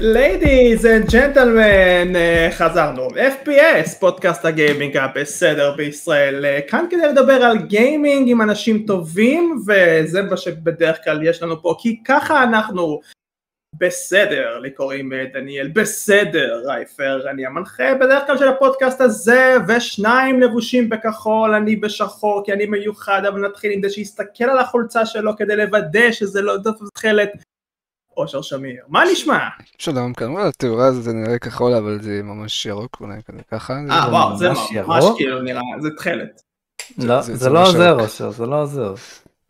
ladies and gentlemen, חזרנו. FPS, פודקאסט הגיימינג הבסדר בישראל. אה, כאן כדי לדבר על גיימינג עם אנשים טובים, וזה מה שבדרך כלל יש לנו פה, כי ככה אנחנו בסדר, לי קוראים אה, דניאל בסדר רייפר, אני המנחה בדרך כלל של הפודקאסט הזה, ושניים לבושים בכחול, אני בשחור כי אני מיוחד, אבל נתחיל עם זה שיסתכל על החולצה שלו כדי לוודא שזה לא דף תכלת. אושר שמיר, מה נשמע? שלום, כאן וואלה, התאורה זה נראה כחול אבל זה ממש ירוק אולי כזה ככה. אה וואו, זה ממש כאילו נראה, זה תכלת. לא, זה לא עוזר אושר, זה לא עוזר.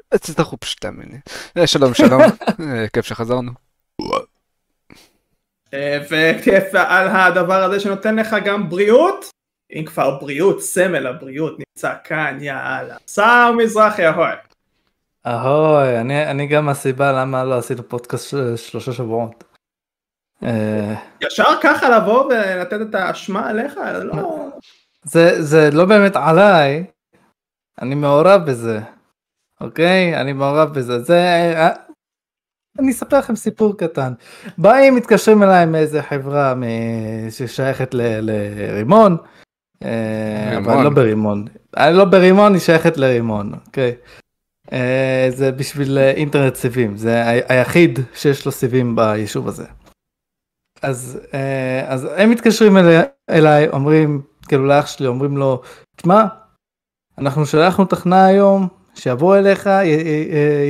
תצטרכו פשוט תאמין לי. שלום, שלום, כיף שחזרנו. וכיף על הדבר הזה שנותן לך גם בריאות, אם כבר בריאות, סמל הבריאות נמצא כאן, יאללה. שר מזרחי, אהוי. אהוי, אני, אני גם הסיבה למה לא עשינו פודקאסט שלושה שבועות. ישר ככה לבוא ולתת את האשמה עליך? לא... זה, זה לא באמת עליי, אני מעורב בזה, אוקיי? אני מעורב בזה. זה... אני אספר לכם סיפור קטן. באים מתקשרים אליי מאיזה חברה ששייכת לרימון, אבל לא ברימון. לא ברימון, היא שייכת לרימון, אוקיי? זה בשביל אינטרנט סיבים, זה היחיד שיש לו סיבים ביישוב הזה. אז, אז הם מתקשרים אליי, אליי, אומרים, כאילו לאח שלי, אומרים לו, תשמע, אנחנו שלחנו תכנה היום, שיבוא אליך,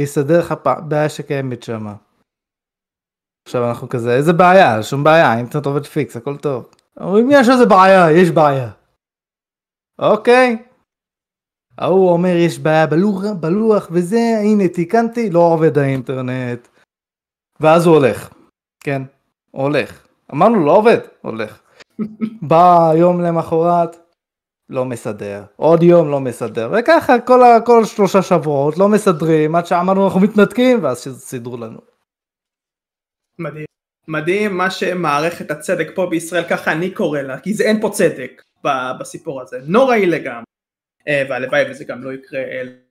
יסדר לך בעיה שקיימת שם. עכשיו אנחנו כזה, איזה בעיה? שום בעיה, האינטרנט עובד פיקס, הכל טוב. אומרים, יש איזה בעיה, יש בעיה. אוקיי. ההוא אומר, יש בעיה בלוח, בלוח וזה, הנה תיקנתי, לא עובד האינטרנט. ואז הוא הולך. כן, הוא הולך. אמרנו, לא עובד, הולך. בא יום למחרת, לא מסדר, עוד יום לא מסדר, וככה כל, כל שלושה שבועות לא מסדרים, עד שאמרנו אנחנו מתנתקים, ואז סידרו לנו. מדהים. מדהים מה שמערכת הצדק פה בישראל, ככה אני קורא לה, כי זה אין פה צדק בסיפור הזה, נוראי לגמרי. והלוואי וזה גם לא יקרה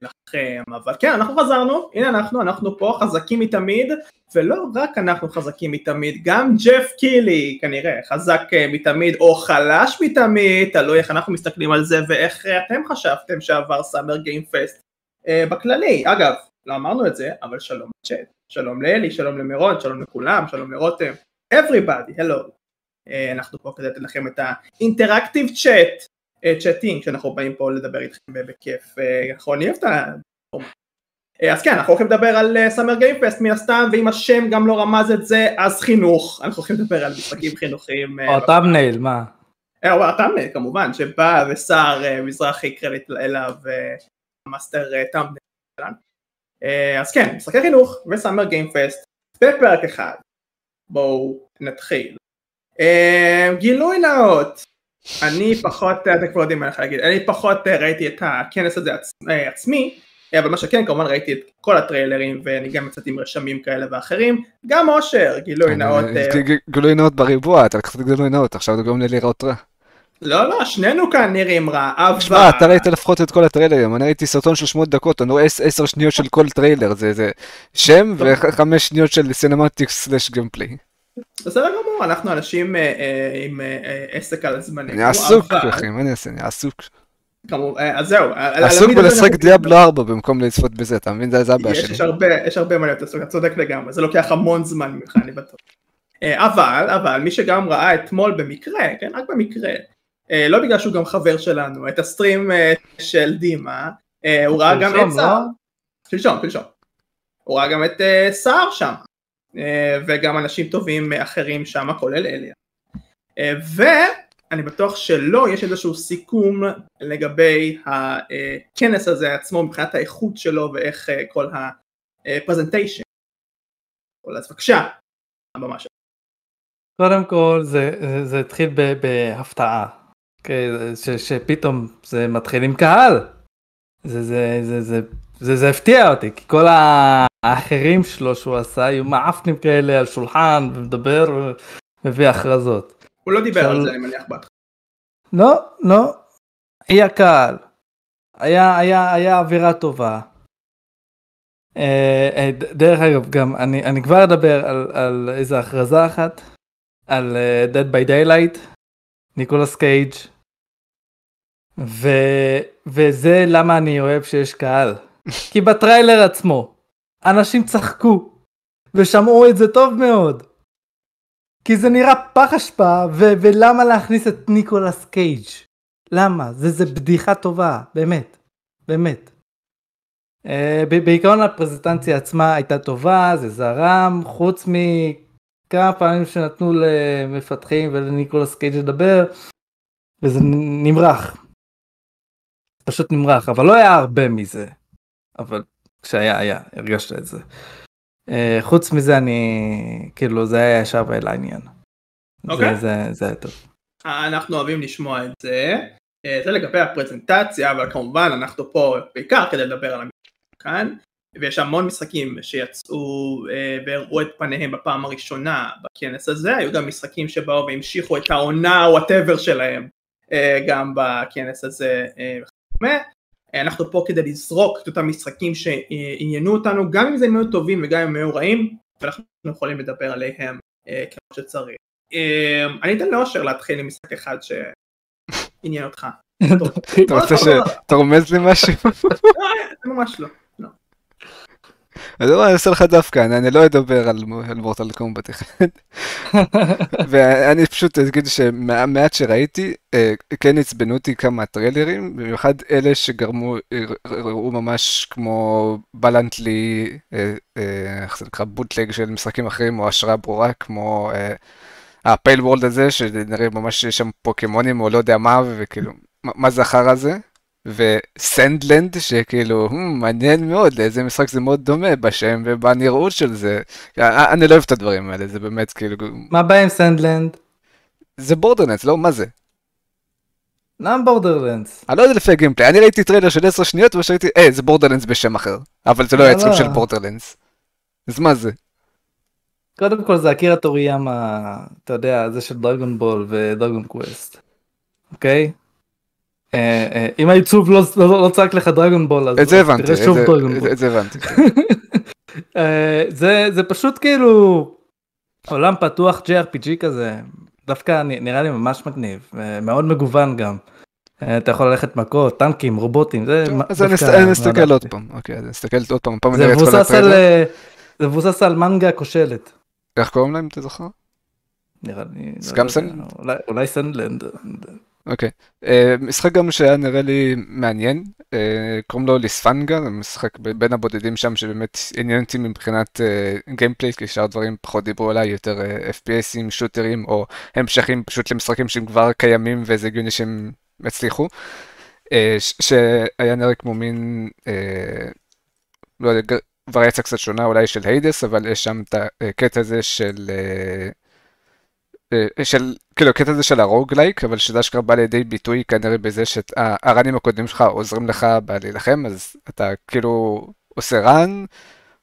לכם, אבל כן אנחנו חזרנו, הנה אנחנו, אנחנו פה חזקים מתמיד, ולא רק אנחנו חזקים מתמיד, גם ג'ף קילי כנראה חזק מתמיד או חלש מתמיד, תלוי איך אנחנו מסתכלים על זה ואיך אתם חשבתם שעבר סאמר גיים פסט בכללי, אגב לא אמרנו את זה, אבל שלום צ'אט, שלום לאלי, שלום למירון, שלום לכולם, שלום לרותם, everybody, hello, אנחנו פה כדי לתת לכם את ה interactive chat chatting שאנחנו באים פה לדבר איתכם בכיף, אנחנו אוהב את ה... אז כן, אנחנו הולכים לדבר על Summer Game Fest מן הסתם, ואם השם גם לא רמז את זה, אז חינוך, אנחנו הולכים לדבר על משחקים חינוכיים. או thumbnail, מה? או ה thumbnail כמובן, שבאושר מזרחי קרדיט אליו, master thumbnail שלנו. אז כן, משחקי חינוך ו Summer Game Fest, בפרק אחד. בואו נתחיל. גילוי נאות, אני פחות, אתם כבר יודעים מה אני יכול להגיד, אני פחות ראיתי את הכנס הזה עצ... עצמי, אבל מה שכן כמובן ראיתי את כל הטריילרים ואני גם יצאתי עם רשמים כאלה ואחרים, גם אושר, גילוי נאות. גילוי נאות בריבוע, אתה לקחת גילוי נאות, עכשיו אתה גורם לי לראות רע. לא לא, שנינו כאן נראים רע, אבל... שמע, אתה ראית לפחות את כל הטריילרים, אני ראיתי סרטון של שמונה דקות, אני רואה עשר שניות של כל טריילר, זה שם וחמש שניות של cinematics slash gameplay. בסדר גמור, אנחנו אנשים עם עסק על הזמנים. אני עסוק, אחי, מה אני אעשה? אני עסוק. אז זהו. עסוק בלשחק Diablo 4 במקום לצפות בזה, אתה מבין? זה הבעיה שלי. יש הרבה מה להיות עסוק, אתה צודק לגמרי, זה לוקח המון זמן ממך, אני בטוח. אבל, אבל, מי שגם ראה אתמול במקרה, כן, רק במקרה, לא בגלל שהוא גם חבר שלנו, את הסטרים של דימה, הוא ראה גם את סער. שלשום, שלשום. הוא ראה גם את סער שם. וגם אנשים טובים אחרים שם, כולל אליה. ואני בטוח שלא, יש איזשהו סיכום לגבי הכנס הזה עצמו מבחינת האיכות שלו ואיך כל הפרזנטיישן. אז בבקשה, הבמה שלו. קודם כל זה, זה התחיל בהפתעה, ש, שפתאום זה מתחיל עם קהל. זה, זה, זה, זה, זה, זה הפתיע אותי, כי כל האחרים שלו שהוא עשה היו מעפנים כאלה על שולחן ומדבר ומביא הכרזות. הוא לא דיבר על זה אני מניח בהתחלה. לא, לא, היה קהל. היה, היה, היה אווירה טובה. אה, אה, דרך אגב, גם אני, אני כבר אדבר על, על איזה הכרזה אחת, על אה, Dead by Daylight, ניקולס קייג', ו, וזה למה אני אוהב שיש קהל. כי בטריילר עצמו, אנשים צחקו, ושמעו את זה טוב מאוד. כי זה נראה פח אשפה, ו- ולמה להכניס את ניקולס קייג'? למה? זה, זה בדיחה טובה, באמת, באמת. Uh, בעיקרון הפרזנטציה עצמה הייתה טובה, זה זרם, חוץ מכמה פעמים שנתנו למפתחים ולניקולס קייג' לדבר, וזה נמרח. פשוט נמרח, אבל לא היה הרבה מזה. אבל כשהיה, היה, הרגשת את זה. Uh, חוץ מזה אני, כאילו זה היה ישר לעניין. אוקיי. זה, זה, זה היה טוב. אנחנו אוהבים לשמוע את זה. אה, זה לגבי הפרזנטציה, אבל כמובן אנחנו פה בעיקר כדי לדבר על כאן, ויש המון משחקים שיצאו אה, והראו את פניהם בפעם הראשונה בכנס הזה, היו גם משחקים שבאו והמשיכו את העונה או הטבר שלהם אה, גם בכנס הזה אה, וכדומה. אה, אנחנו פה כדי לזרוק את אותם משחקים שעניינו אותנו, גם אם זה הם היו טובים וגם אם הם היו רעים, ואנחנו יכולים לדבר עליהם אה, כמו שצריך. אה, אני אתן לאושר להתחיל עם משחק אחד שעניין אותך. אתה רוצה שתרמז לי משהו? אה, זה ממש לא. אז אני אעשה לך דווקא, אני, אני לא אדבר על, על מורטל קומבט אחד. ואני פשוט אגיד שמעט שראיתי, אה, כן עצבנו אותי כמה טריילרים, במיוחד אלה שגרמו, ראו ממש כמו בלנטלי, אה, אה, איך זה נקרא, בוטלג של משחקים אחרים, או השראה ברורה, כמו ה Palworld הזה, שנראה ממש שיש שם פוקימונים, או לא יודע מה, וכאילו, מה זה החרא הזה? ו Sand Land שכאילו hmm, מעניין מאוד לאיזה משחק זה מאוד דומה בשם ובנראות של זה אני לא אוהב את הדברים האלה זה באמת כאילו מה הבעיה עם Sand Land? זה Borderlands לא מה זה? למה Borderlands? אני לא יודע לפי ה gameplay אני ראיתי טריילר של 10 שניות ושאלתי אה זה Borderlands בשם אחר אבל זה לא היה סוג של Borderlands אז מה זה? קודם כל זה אקירה טוריאמה אתה יודע זה של דרגון בול ודרגון קווסט אוקיי? אה, אה, אם העיצוב לא, לא, לא צעק לך דרגון בול אז את זה הבנתי, תראה שוב דרגון בול. את זה הבנתי. אה, זה זה פשוט כאילו עולם פתוח JRPG כזה דווקא נראה לי ממש מגניב מאוד מגוון גם. אתה יכול ללכת מכות טנקים רובוטים זה אז אני אסתכל עוד פעם אוקיי אז נסתכל עוד פעם פעם זה מבוסס על זה מבוסס על מנגה כושלת. איך קוראים להם אתה זוכר? נראה לי גם Sand Land? אולי Sand Land. אוקיי. Okay. Uh, משחק גם שהיה נראה לי מעניין, uh, קוראים לו ליספנגה, זה משחק בין הבודדים שם שבאמת עניין אותי מבחינת gameplay, uh, כי שאר דברים פחות דיברו עליי, יותר uh, FPS ים, shooter ים, או המשכים פשוט למשחקים שהם כבר קיימים וזה הגיוני שהם יצליחו. Uh, שהיה נראה כמו מין, uh, לא יודע, וריאציה קצת שונה אולי של היידס, אבל יש שם את הקטע הזה של... Uh, של כאילו הקטע הזה של הרוגלייק אבל שזה אשכרה בא לידי ביטוי כנראה בזה שהראנים הקודמים שלך עוזרים לך בלהילחם אז אתה כאילו עושה רן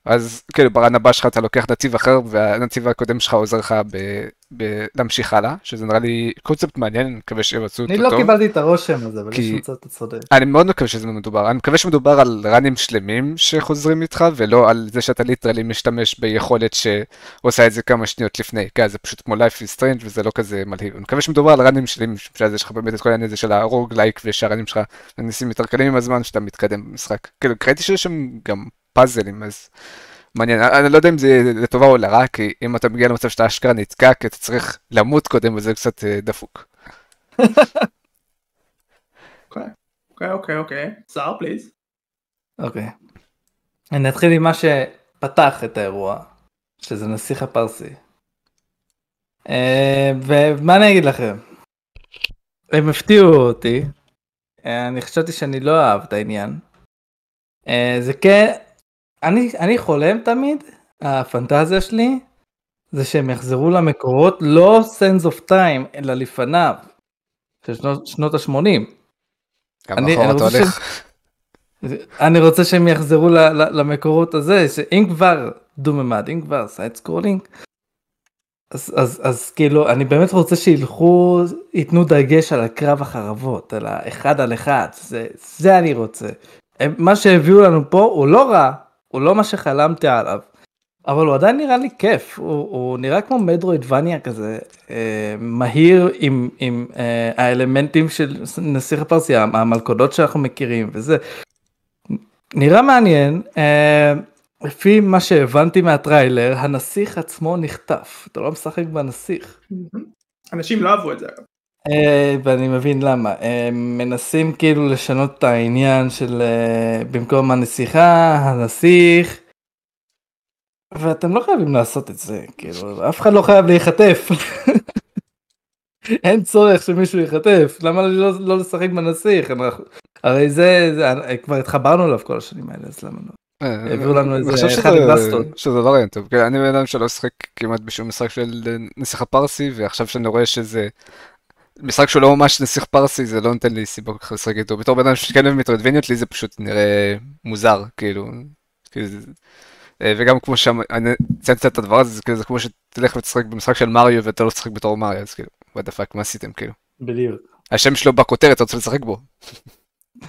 אז כאילו ברן הבא שלך אתה לוקח נתיב אחר והנתיב הקודם שלך עוזר לך ב- ב- להמשיך הלאה שזה נראה לי קונספט מעניין אני מקווה שיבצעו אותו אני לא קיבלתי את הרושם הזה אבל כי- יש מצב אתה צודק. אני מאוד מקווה שזה מדובר, אני מקווה שמדובר על run ים שלמים שחוזרים איתך ולא על זה שאתה literally משתמש ביכולת שעושה את זה כמה שניות לפני, כן זה פשוט כמו Life is Strange וזה לא כזה מלהיב, אני מקווה שמדובר על run ים שלמים שאז יש לך באמת את כל העניין הזה של ה roguelike ושה run ים שלך נעשים יותר קלים עם הזמן שאתה מתקדם במשחק, כאילו ראיתי שיש שם גם פאזלים אז מעניין, אני לא יודע אם זה לטובה או לרע כי אם אתה מגיע למצב שאתה אשכרה נתקע כי אתה צריך למות קודם וזה קצת אה, דפוק. אוקיי אוקיי אוקיי, שר פליז. אוקיי. אני אתחיל עם מה שפתח את האירוע, שזה נסיך הפרסי. אה, ומה אני אגיד לכם? הם הפתיעו אותי. אה, אני חשבתי שאני לא אוהב את העניין. זה כן, אני, אני חולם תמיד, הפנטזיה שלי, זה שהם יחזרו למקורות לא Sands of Time, אלא לפניו. של שנות, שנות ה-80. גם אני- אחורה אתה הולך. אני רוצה שהם יחזרו ל- ל- למקורות הזה, שאם כבר דו ממד, אם כבר side scrolling, אז, אז, אז כאילו אני באמת רוצה שילכו ייתנו דגש על הקרב החרבות על האחד על אחד זה זה אני רוצה. מה שהביאו לנו פה הוא לא רע הוא לא מה שחלמתי עליו. אבל הוא עדיין נראה לי כיף הוא, הוא נראה כמו מדרואידבניה כזה אה, מהיר עם, עם אה, האלמנטים של נסיך הפרסיה המלכודות שאנחנו מכירים וזה. נראה מעניין. אה, לפי מה שהבנתי מהטריילר, הנסיך עצמו נחטף, אתה לא משחק בנסיך. אנשים לא אהבו את זה. Uh, ואני מבין למה, uh, מנסים כאילו לשנות את העניין של uh, במקום הנסיכה, הנסיך, ואתם לא חייבים לעשות את זה, כאילו, אף אחד לא חייב להיחטף. אין צורך שמישהו ייחטף, למה לא, לא לשחק בנסיך? אנחנו, הרי זה, זה, כבר התחברנו אליו כל השנים האלה, אז למה לא? הביאו לנו איזה אחד גלסטון. שזה לא רעיון טוב, אני בן אדם שלא שחק כמעט בשום משחק של נסיך הפרסי, ועכשיו שאני רואה שזה משחק שהוא לא ממש נסיך פרסי, זה לא נותן לי סיבה כל כך לשחק איתו. בתור בן אדם שכן אוהב מטרוידבניות, לי זה פשוט נראה מוזר, כאילו. וגם כמו שאני ציינתי את הדבר הזה, זה כמו שתלך ותשחק במשחק של מריו ואתה לא תשחק בתור מריו, אז כאילו, what the fuck, מה עשיתם כאילו? בדיוק. השם שלו בכותרת, אתה רוצה לשחק בו.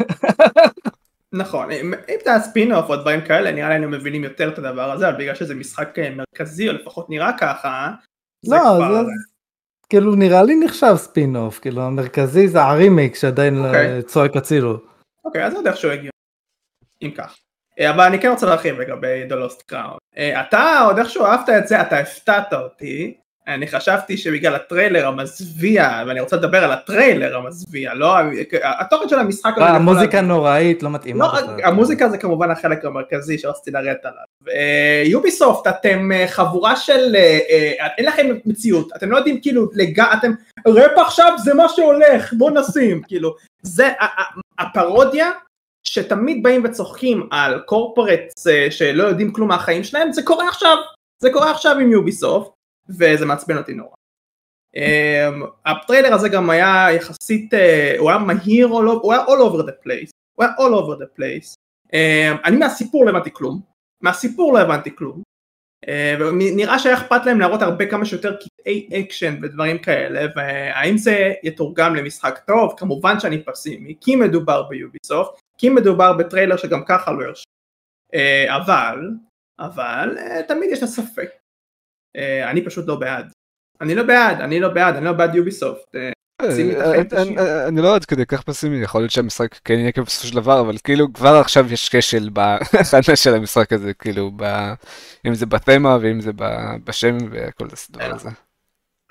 נכון, אם זה היה ספין-אוף או דברים כאלה, נראה לי היינו מבינים יותר את הדבר הזה, אבל בגלל שזה משחק אה, מרכזי, או לפחות נראה ככה, זה לא, כבר... זה... כאילו נראה לי נחשב ספין-אוף, כאילו המרכזי זה הרימיק שעדיין okay. אוקיי. צועק הצילו. אוקיי, אז עוד איכשהו הגיע, אם כך. אה, אבל אני כן רוצה להרחיב לגבי The Lost Crown. אתה עוד איכשהו אהבת את זה, אתה הפתעת אותי, אני חשבתי שבגלל הטריילר המזוויע, ואני רוצה לדבר על הטריילר המזוויע, לא התוכן של המשחק... לא, המוזיקה נוראית, לא מתאימה. לא, המוזיקה זה כמובן החלק המרכזי שרציתי לרדת עליו. יוביסופט, אתם אה, חבורה של... אה, אין לכם מציאות, אתם לא יודעים כאילו, אתם... רפ עכשיו זה מה שהולך, בוא נשים, כאילו. זה הפרודיה שתמיד באים וצוחקים על קורפורטס שלא יודעים כלום מהחיים שלהם, זה קורה עכשיו, זה קורה עכשיו עם יוביסופט. וזה מעצבן אותי נורא. Um, הטריילר הזה גם היה יחסית, uh, הוא היה מהיר, הוא היה all over the place, הוא היה all over the place. Um, אני מהסיפור לא הבנתי כלום, מהסיפור לא הבנתי כלום. Uh, ונראה שהיה אכפת להם להראות הרבה כמה שיותר קטעי אקשן ודברים כאלה, והאם זה יתורגם למשחק טוב? כמובן שאני פסימי, כי מדובר ביוביסופט, כי מדובר בטריילר שגם ככה לא הרשים. Uh, אבל, אבל תמיד יש את הספק. אה, אני פשוט לא בעד. אני לא בעד, אני לא בעד, אני לא בעד יוביסופט. אה, אה, אני לא עד כדי כך פסימי, יכול להיות שהמשחק כן יהיה בסופו של דבר, אבל כאילו כבר עכשיו יש כשל בהכנה של המשחק הזה, כאילו, אם זה בתמה ואם זה בשם וכל הדבר הזה.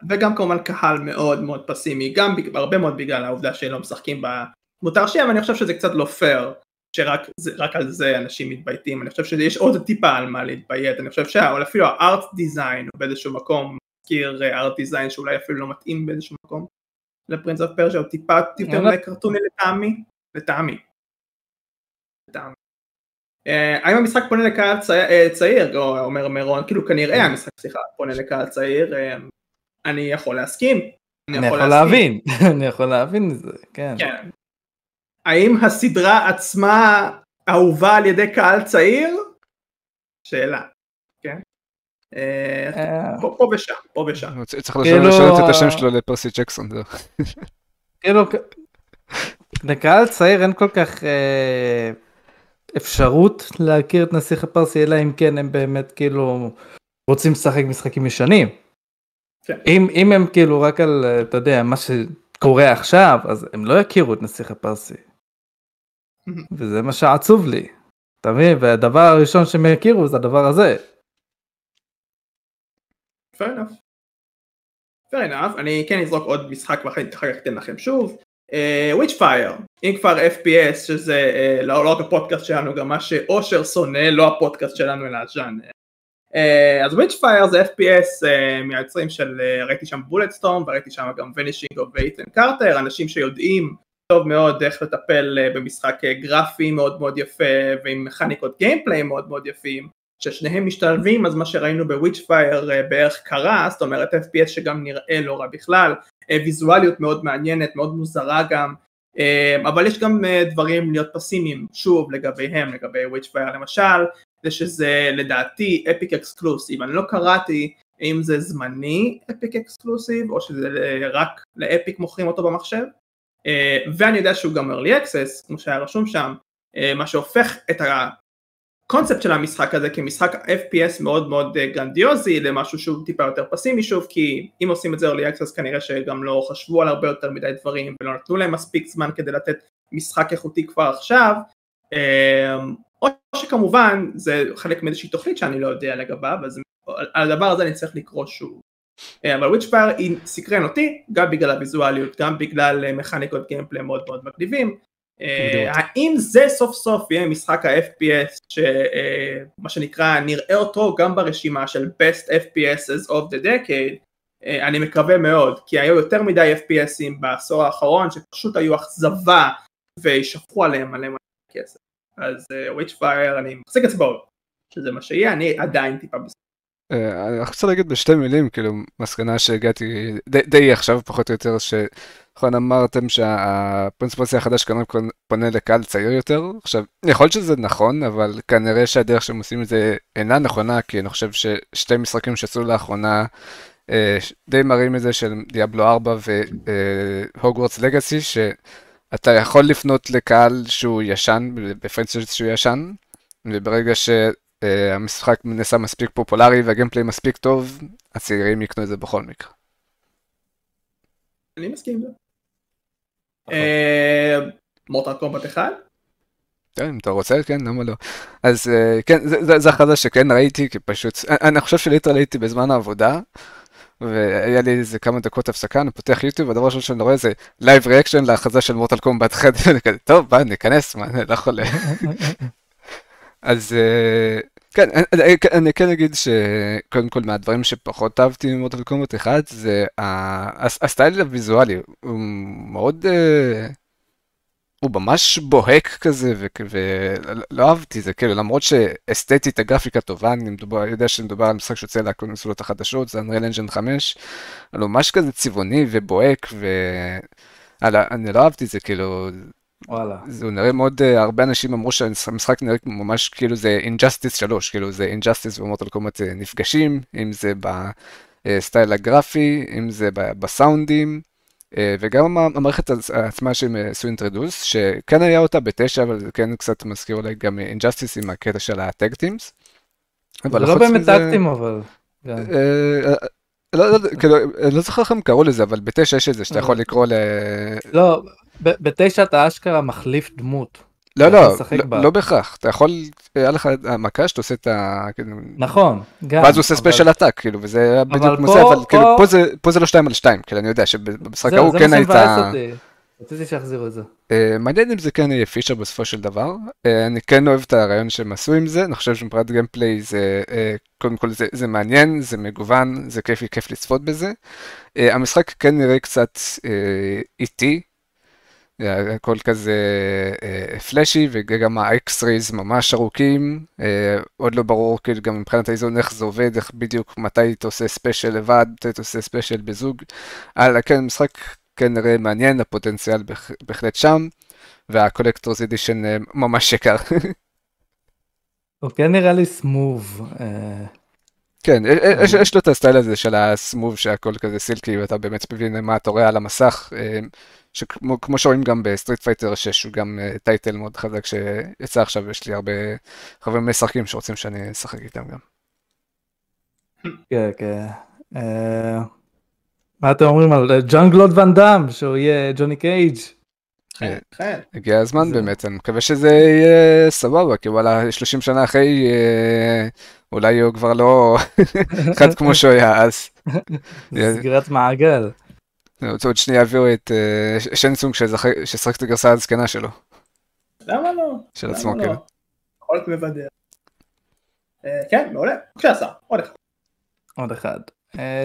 וגם כמובן קהל מאוד מאוד פסימי, גם הרבה מאוד בגלל העובדה שלא משחקים במותר שם, אני חושב שזה קצת לא פייר שרק על זה אנשים מתבייתים, אני חושב שיש עוד טיפה על מה להתביית, אני חושב שאפילו הארט דיזיין באיזשהו מקום מזכיר ארט דיזיין שאולי אפילו לא מתאים באיזשהו מקום לפרינס אוף פרשה, הוא טיפה יותר מדי קרטוני לטעמי, לטעמי. אה, האם המשחק פונה לקהל אה, צעיר, אומר מירון, כאילו כנראה המשחק, סליחה, פונה לקהל צעיר, אה, אני יכול להסכים. אני יכול להבין, אני יכול להבין את זה, כן. האם הסדרה עצמה אהובה על ידי קהל צעיר? שאלה, כן? אה, אה. פה ושם, פה ושם. צריך כאילו, לשנות את השם שלו לפרסי ג'קסון. כאילו, לקהל צעיר אין כל כך אה, אפשרות להכיר את נסיך הפרסי, אלא אם כן הם באמת כאילו רוצים לשחק משחקים ישנים. כן. אם הם כאילו רק על, אתה יודע, מה שקורה עכשיו, אז הם לא יכירו את נסיך הפרסי. וזה מה שעצוב לי. אתה מבין? והדבר הראשון שהם יכירו זה הדבר הזה. fair enough. fair enough. אני כן אזרוק עוד משחק ואחר כך אתן לכם שוב. Witch אה, fire, אם כבר FPS שזה אה, לא, לא רק הפודקאסט שלנו גם מה שאושר שונא לא הפודקאסט שלנו אלא הז'אנר. אה, אז Witchfire זה FPS אה, מהיוצרים של אה, ראיתי שם Bulletstorm וראיתי שם גם Vanishing of Ethan Carter אנשים שיודעים טוב מאוד איך לטפל אה, במשחק אה, גרפי מאוד מאוד יפה ועם מכניקות gameplay מאוד מאוד יפים ששניהם משתלבים אז מה שראינו ב Witchfire אה, בערך קרה זאת אומרת FPS שגם נראה לא רע בכלל ויזואליות מאוד מעניינת מאוד מוזרה גם אבל יש גם דברים להיות פסימיים שוב לגביהם לגבי Witchfire למשל זה שזה לדעתי Epic exclusive אני לא קראתי אם זה זמני Epic exclusive או שזה רק לאפיק מוכרים אותו במחשב ואני יודע שהוא גם early access כמו שהיה רשום שם אה, מה שהופך את הקונספט של המשחק הזה כמשחק FPS מאוד מאוד אה, גרנדיוזי למשהו שהוא טיפה יותר פסימי שוב כי אם עושים את זה early access כנראה שגם לא חשבו על הרבה יותר מדי דברים ולא נתנו להם מספיק זמן כדי לתת משחק איכותי כבר עכשיו. או שכמובן זה חלק מאיזושהי תוכנית שאני לא יודע לגביו אז על הדבר הזה אני צריך לקרוא שוב אבל Witchfire סקרן אותי גם בגלל הוויזואליות גם בגלל מכניקות gameplay מאוד מאוד מגניבים. האם זה סוף סוף יהיה משחק ה-FPS שמה שנקרא נראה אותו גם ברשימה של best FPSs of the decade? אני מקווה מאוד כי היו יותר מדי FPSים בעשור האחרון שפשוט היו אכזבה וישפכו עליהם מלא מלא כסף. אז וויצ'פייר אני מחזיק אצבעות שזה מה שיהיה אני עדיין טיפה בסדר אני רוצה להגיד בשתי מילים, כאילו, מסקנה שהגעתי די, די עכשיו פחות או יותר, שנכון אמרתם שהפרינספוסיה החדש כנראה פונה לקהל צעיר יותר. עכשיו, יכול להיות שזה נכון, אבל כנראה שהדרך שהם עושים את זה אינה נכונה, כי אני חושב ששתי משחקים שעשו לאחרונה אה, די מראים את זה של דיאבלו 4 והוגוורטס לגאסי, שאתה יכול לפנות לקהל שהוא ישן, בפרינציפ שהוא ישן, וברגע ש... uh, המשחק נעשה מספיק פופולרי והגיימפליי מספיק טוב, הצעירים יקנו את זה בכל מקרה. אני מסכים עם זה. אה, מורטל קומבט אחד? כן, אם אתה רוצה, כן, למה לא. אז uh, כן, זה הכרזה שכן ראיתי, כי פשוט, אני חושב שליטרל הייתי בזמן העבודה, והיה לי איזה כמה דקות הפסקה, אני פותח יוטיוב, הדבר הראשון שאני רואה זה live reaction להכרזה של Mortal Kombat אחד, טוב, בוא, ניכנס, מה, אני לא יכול... אז אה, כן, אני כן אגיד שקודם כל מהדברים שפחות אהבתי מ Mortal Kombat אחד זה ה style הוויזואלי, הוא מאוד, אה, הוא ממש בוהק כזה ולא אהבתי זה כאילו למרות שאסתטית הגרפיקה טובה, אני מדובר, יודע שמדובר על משחק שיוצא לקונסולות החדשות, זה Unreal Engine 5, אבל הוא ממש כזה צבעוני ובוהק ואני לא אהבתי זה כאילו. וואלה. זה נראה מאוד, אה, הרבה אנשים אמרו שהמשחק נראה ממש כאילו זה Injustice 3, כאילו זה Injustice ו Mortal Kombat אה, נפגשים, אם זה ב style הגרפי, אם זה בסאונדים, אה, וגם המערכת עצמה שהם עשו אינטרדוס, שכן היה אותה בתשע, אבל זה כן קצת מזכיר אולי גם Injustice עם הקטע של ה tag teams. זה לא באמת tag team אבל. לא, לא, כאילו, אני לא זוכר איך הם קראו לזה, אבל בתשע יש את זה שאתה יכול לקרוא ל... לא, בתשע אתה אשכרה מחליף דמות. לא, לא, לא, לא בהכרח, אתה יכול, היה לך מכה שאתה עושה את ה... כאילו, נכון, גם. ואז הוא עושה special attack, כאילו, וזה בדיוק כמו זה, אבל כאילו, פה זה לא 2 על 2, כאילו, אני יודע שבמשחק ההוא כן הייתה... רציתי שיחזירו את זה. אה, מעניין אם זה כן יהיה feature בסופו של דבר. אה, אני כן אוהב את הרעיון שהם עשו עם זה, אני חושב שמבחינת gameplay זה, אה, קודם כל זה, זה מעניין, זה מגוון, זה כיף, כיף לצפות בזה. המשחק כן נראה קצת איטי, הכל כזה אה, flashy וגם ה X-rays ממש ארוכים, אה, עוד לא ברור כאילו גם מבחינת האיזון איך זה עובד, איך בדיוק מתי אתה עושה special לבד, מתי אתה עושה special בזוג. אבל כן משחק כן נראה מעניין, הפוטנציאל בהחלט שם, וה collector's edition אה, ממש יקר. הוא כן נראה לי smooth. אה. כן, יש, יש לו את ה style הזה של ה smooth שהכל כזה silky ואתה באמת מבין מה אתה רואה על המסך, אה, שכמו שרואים גם ב Street Fighter 6 הוא גם title מאוד חזק שיצא עכשיו, יש לי הרבה חברים משחקים שרוצים שאני אשחק איתם גם. כן, כן. מה אתם אומרים על ז'אן-קלוד ואן דאם שהוא יהיה ג'וני קייג'? הגיע הזמן באמת, אני מקווה שזה יהיה סבבה, כי וואלה 30 שנה אחרי אה, אולי הוא כבר לא אחד כמו שהוא היה אז. סגירת מעגל. עוד שנייה יביאו את אה, שאנג טסונג שישחק את הגרסה הזקנה שלו. למה לא? של עצמו, לא? כן. יכול להיות מבדר. אה, כן, מעולה. בבקשה, עוד אחד. עוד אחד.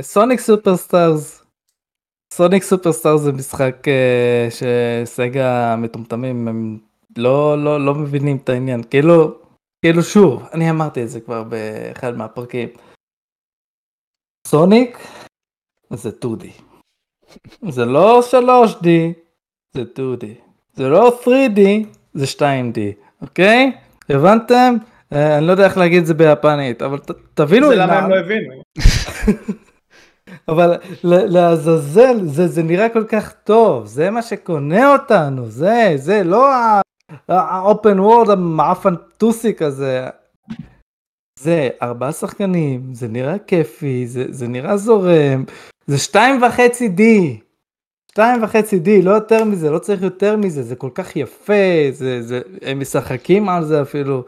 Sonic Superstars סוניק סופרסטאר זה משחק uh, שסגה מטומטמים הם לא לא לא מבינים את העניין כאילו כאילו שוב אני אמרתי את זה כבר באחד מהפרקים. סוניק זה 2D. זה לא 3D זה 2D. זה לא 3D זה 2D אוקיי הבנתם? Uh, אני לא יודע איך להגיד את זה ביפנית אבל ת, תבינו זה למה הם לא הבינו. אבל לעזאזל, זה, זה נראה כל כך טוב, זה מה שקונה אותנו, זה, זה לא ה-open world המעפן טוסי כזה. זה ארבעה שחקנים, זה נראה כיפי, זה, זה נראה זורם, זה שתיים וחצי די. שתיים וחצי די, לא יותר מזה, לא צריך יותר מזה, זה כל כך יפה, זה, זה, הם משחקים על זה אפילו.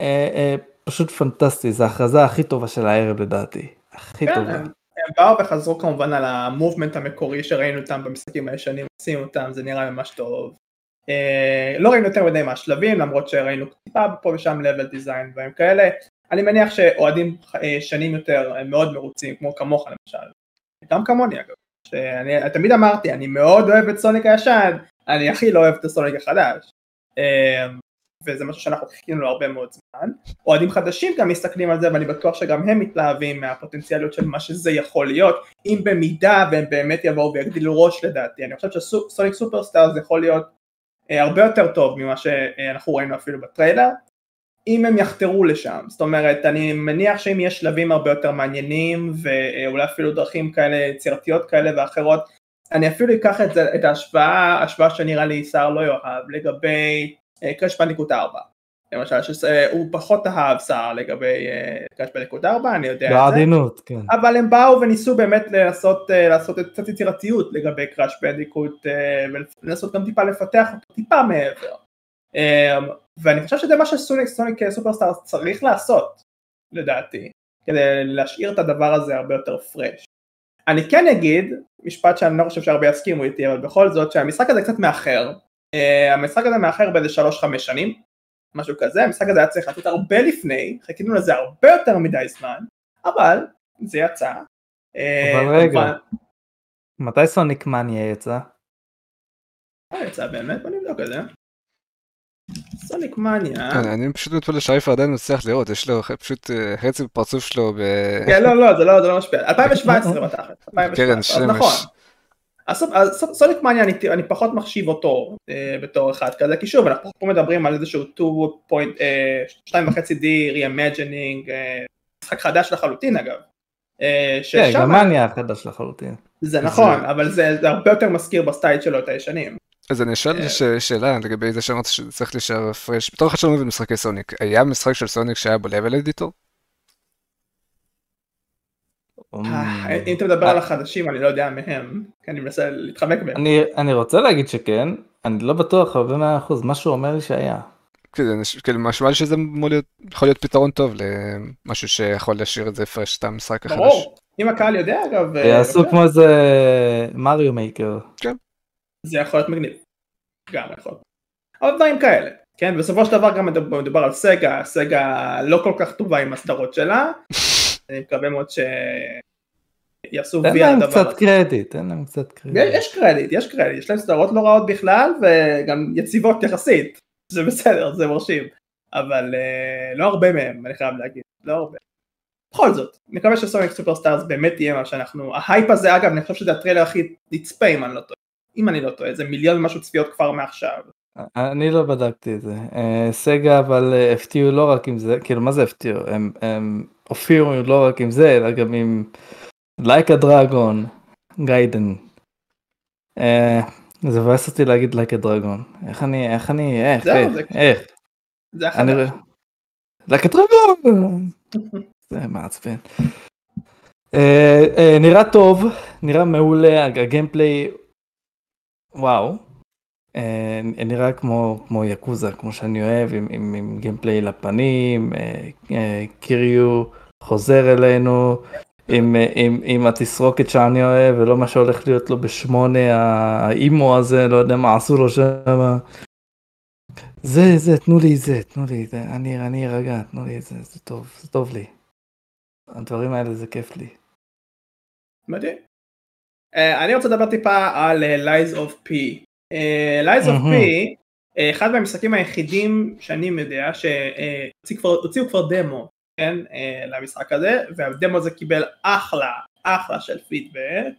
אה, אה, פשוט פנטסטי, זו ההכרזה הכי טובה של הערב לדעתי. הכי כן, טובה. הם באו וחזרו כמובן על המובמנט המקורי שראינו אותם במשחקים הישנים, עושים אותם, זה נראה ממש טוב. אה, לא ראינו יותר מדי מהשלבים, למרות שראינו טיפה פה ושם level design ודברים כאלה. אני מניח שאוהדים אה, שנים יותר הם מאוד מרוצים, כמו כמוך למשל. גם כמוני אגב. שאני תמיד אמרתי, אני מאוד אוהב את סוניק הישן, אני הכי לא אוהב את הסוניק החדש. אה, וזה משהו שאנחנו חיכינו לו הרבה מאוד זמן. אוהדים חדשים גם מסתכלים על זה ואני בטוח שגם הם מתלהבים מהפוטנציאליות של מה שזה יכול להיות, אם במידה והם באמת יבואו ויגדילו ראש לדעתי. אני חושב שסוניק סופרסטאר זה יכול להיות הרבה יותר טוב ממה שאנחנו ראינו אפילו בטריילר, אם הם יחתרו לשם, זאת אומרת אני מניח שאם יש שלבים הרבה יותר מעניינים ואולי אפילו דרכים כאלה יצירתיות כאלה ואחרות, אני אפילו אקח את, זה, את ההשוואה, השוואה שנראה לי אושר לא יאהב לגבי Crash Bandicoot 4 למשל שהוא פחות אהב אושר לגבי Crash Bandicoot 4 אני יודע בעדינות כן. אבל הם באו וניסו באמת לעשות, לעשות קצת יצירתיות לגבי Crash Bandicoot ולנסות גם טיפה לפתח אותו טיפה מעבר. ואני חושב שזה מה ש Sonic Sonic Superstars צריך לעשות לדעתי כדי להשאיר את הדבר הזה הרבה יותר fresh אני כן אגיד משפט שאני לא חושב שהרבה יסכימו איתי אבל בכל זאת שהמשחק הזה קצת מאחר. המשחק הזה מאחר באיזה 3-5 שנים, משהו כזה, המשחק הזה היה צריך לתת הרבה לפני, חיכינו לזה הרבה יותר מדי זמן, אבל זה יצא. אה, אבל uh, רגע, מתי סוניק מניה יצא? מה יצא באמת? בוא נבדוק את זה. סוניק מניה. כן, אני פשוט מתפלא שהאיפה עדיין מצליח לראות, יש לו פשוט חצי בפרצוף שלו ב... כן, לא, לא, זה לא, לא משפיע. 2017 בתכל'ס. קרן שמש. נכון. Sonic Mania אני, אני פחות מחשיב אותו אה, בתור אחד כזה, כי שוב אנחנו פה מדברים על איזשהו 2.5D אה, reimagining, אה, משחק חדש לחלוטין אגב. אה, כן, גם מניה חדש לחלוטין. זה נכון, אבל זה, זה הרבה יותר מזכיר ב style שלו את הישנים. אז אני אשאל אה. שאלה לגבי זה שאמרת שצריך להישאר fresh, בתור אחד שלא מבין משחקי Sonic, היה משחק של Sonic שהיה editor? אה, אם אתה מדבר על החדשים אני לא יודע מהם, כי אני מנסה להתחמק מהם. אני רוצה להגיד שכן, אני לא בטוח הרבה מאה אחוז, משהו אומר לי שהיה. כאילו משמע לי שזה יכול להיות פתרון טוב למשהו שיכול להשאיר את זה הפרש את המשחק החדש. ברור, אם הקהל יודע אגב. אה, יעשו כמו איזה מריו מייקר. כן. זה יכול להיות מגניב. גם יכול. עוד דברים כאלה. כן, בסופו של דבר גם מדובר על סגה, סגה לא כל כך טובה עם הסדרות שלה, אני מקווה מאוד שיעשו וי על הדבר הזה. תן להם קצת קרדיט, תן להם קצת קרדיט. יש קרדיט, יש קרדיט, יש להם סדרות לא רעות בכלל וגם יציבות יחסית, זה בסדר, זה מרשים, אבל אה, לא הרבה מהם, אני חייב להגיד, לא הרבה. בכל זאת, מקווה ש Sonic Superstars באמת יהיה מה שאנחנו, ההייפ הזה אגב, אני חושב שזה הטריילר הכי נצפה אם אני לא טועה, אם אני לא טועה, זה מיליון ומשהו צפיות כבר מעכשיו. אני לא בדקתי את זה. אה, Sega אבל אה, הפתיעו לא רק עם זה, כאילו מה זה הפתיעו? הם, הם הופיעו לא רק עם זה, אלא גם עם Like a Dragon, Gaiden. זה מבאס אותי להגיד Like a Dragon. איך אני, איך אני, איך, איך, איך. זה החדש. Like a Dragon! זה מעצבן. אה, נראה טוב, נראה מעולה, ה gameplay, וואו. אה, נראה כמו כמו Yakuza כמו שאני אוהב עם, עם, עם gameplay לפנים אה, אה, קיריו חוזר אלינו עם, עם, עם התסרוקת שאני אוהב ולא מה שהולך להיות לו בשמונה ה emo הזה לא יודע מה עשו לו שם. זה זה תנו לי זה תנו לי זה אני אני ארגע תנו לי זה זה טוב זה טוב לי. הדברים האלה זה כיף לי. מדהים. אני רוצה לדבר טיפה על Lies of P Lies of P, אחד מהמשחקים היחידים שאני יודע שהוציאו כבר דמו, כן, למשחק הזה, והדמו הזה קיבל אחלה, אחלה של פידבק.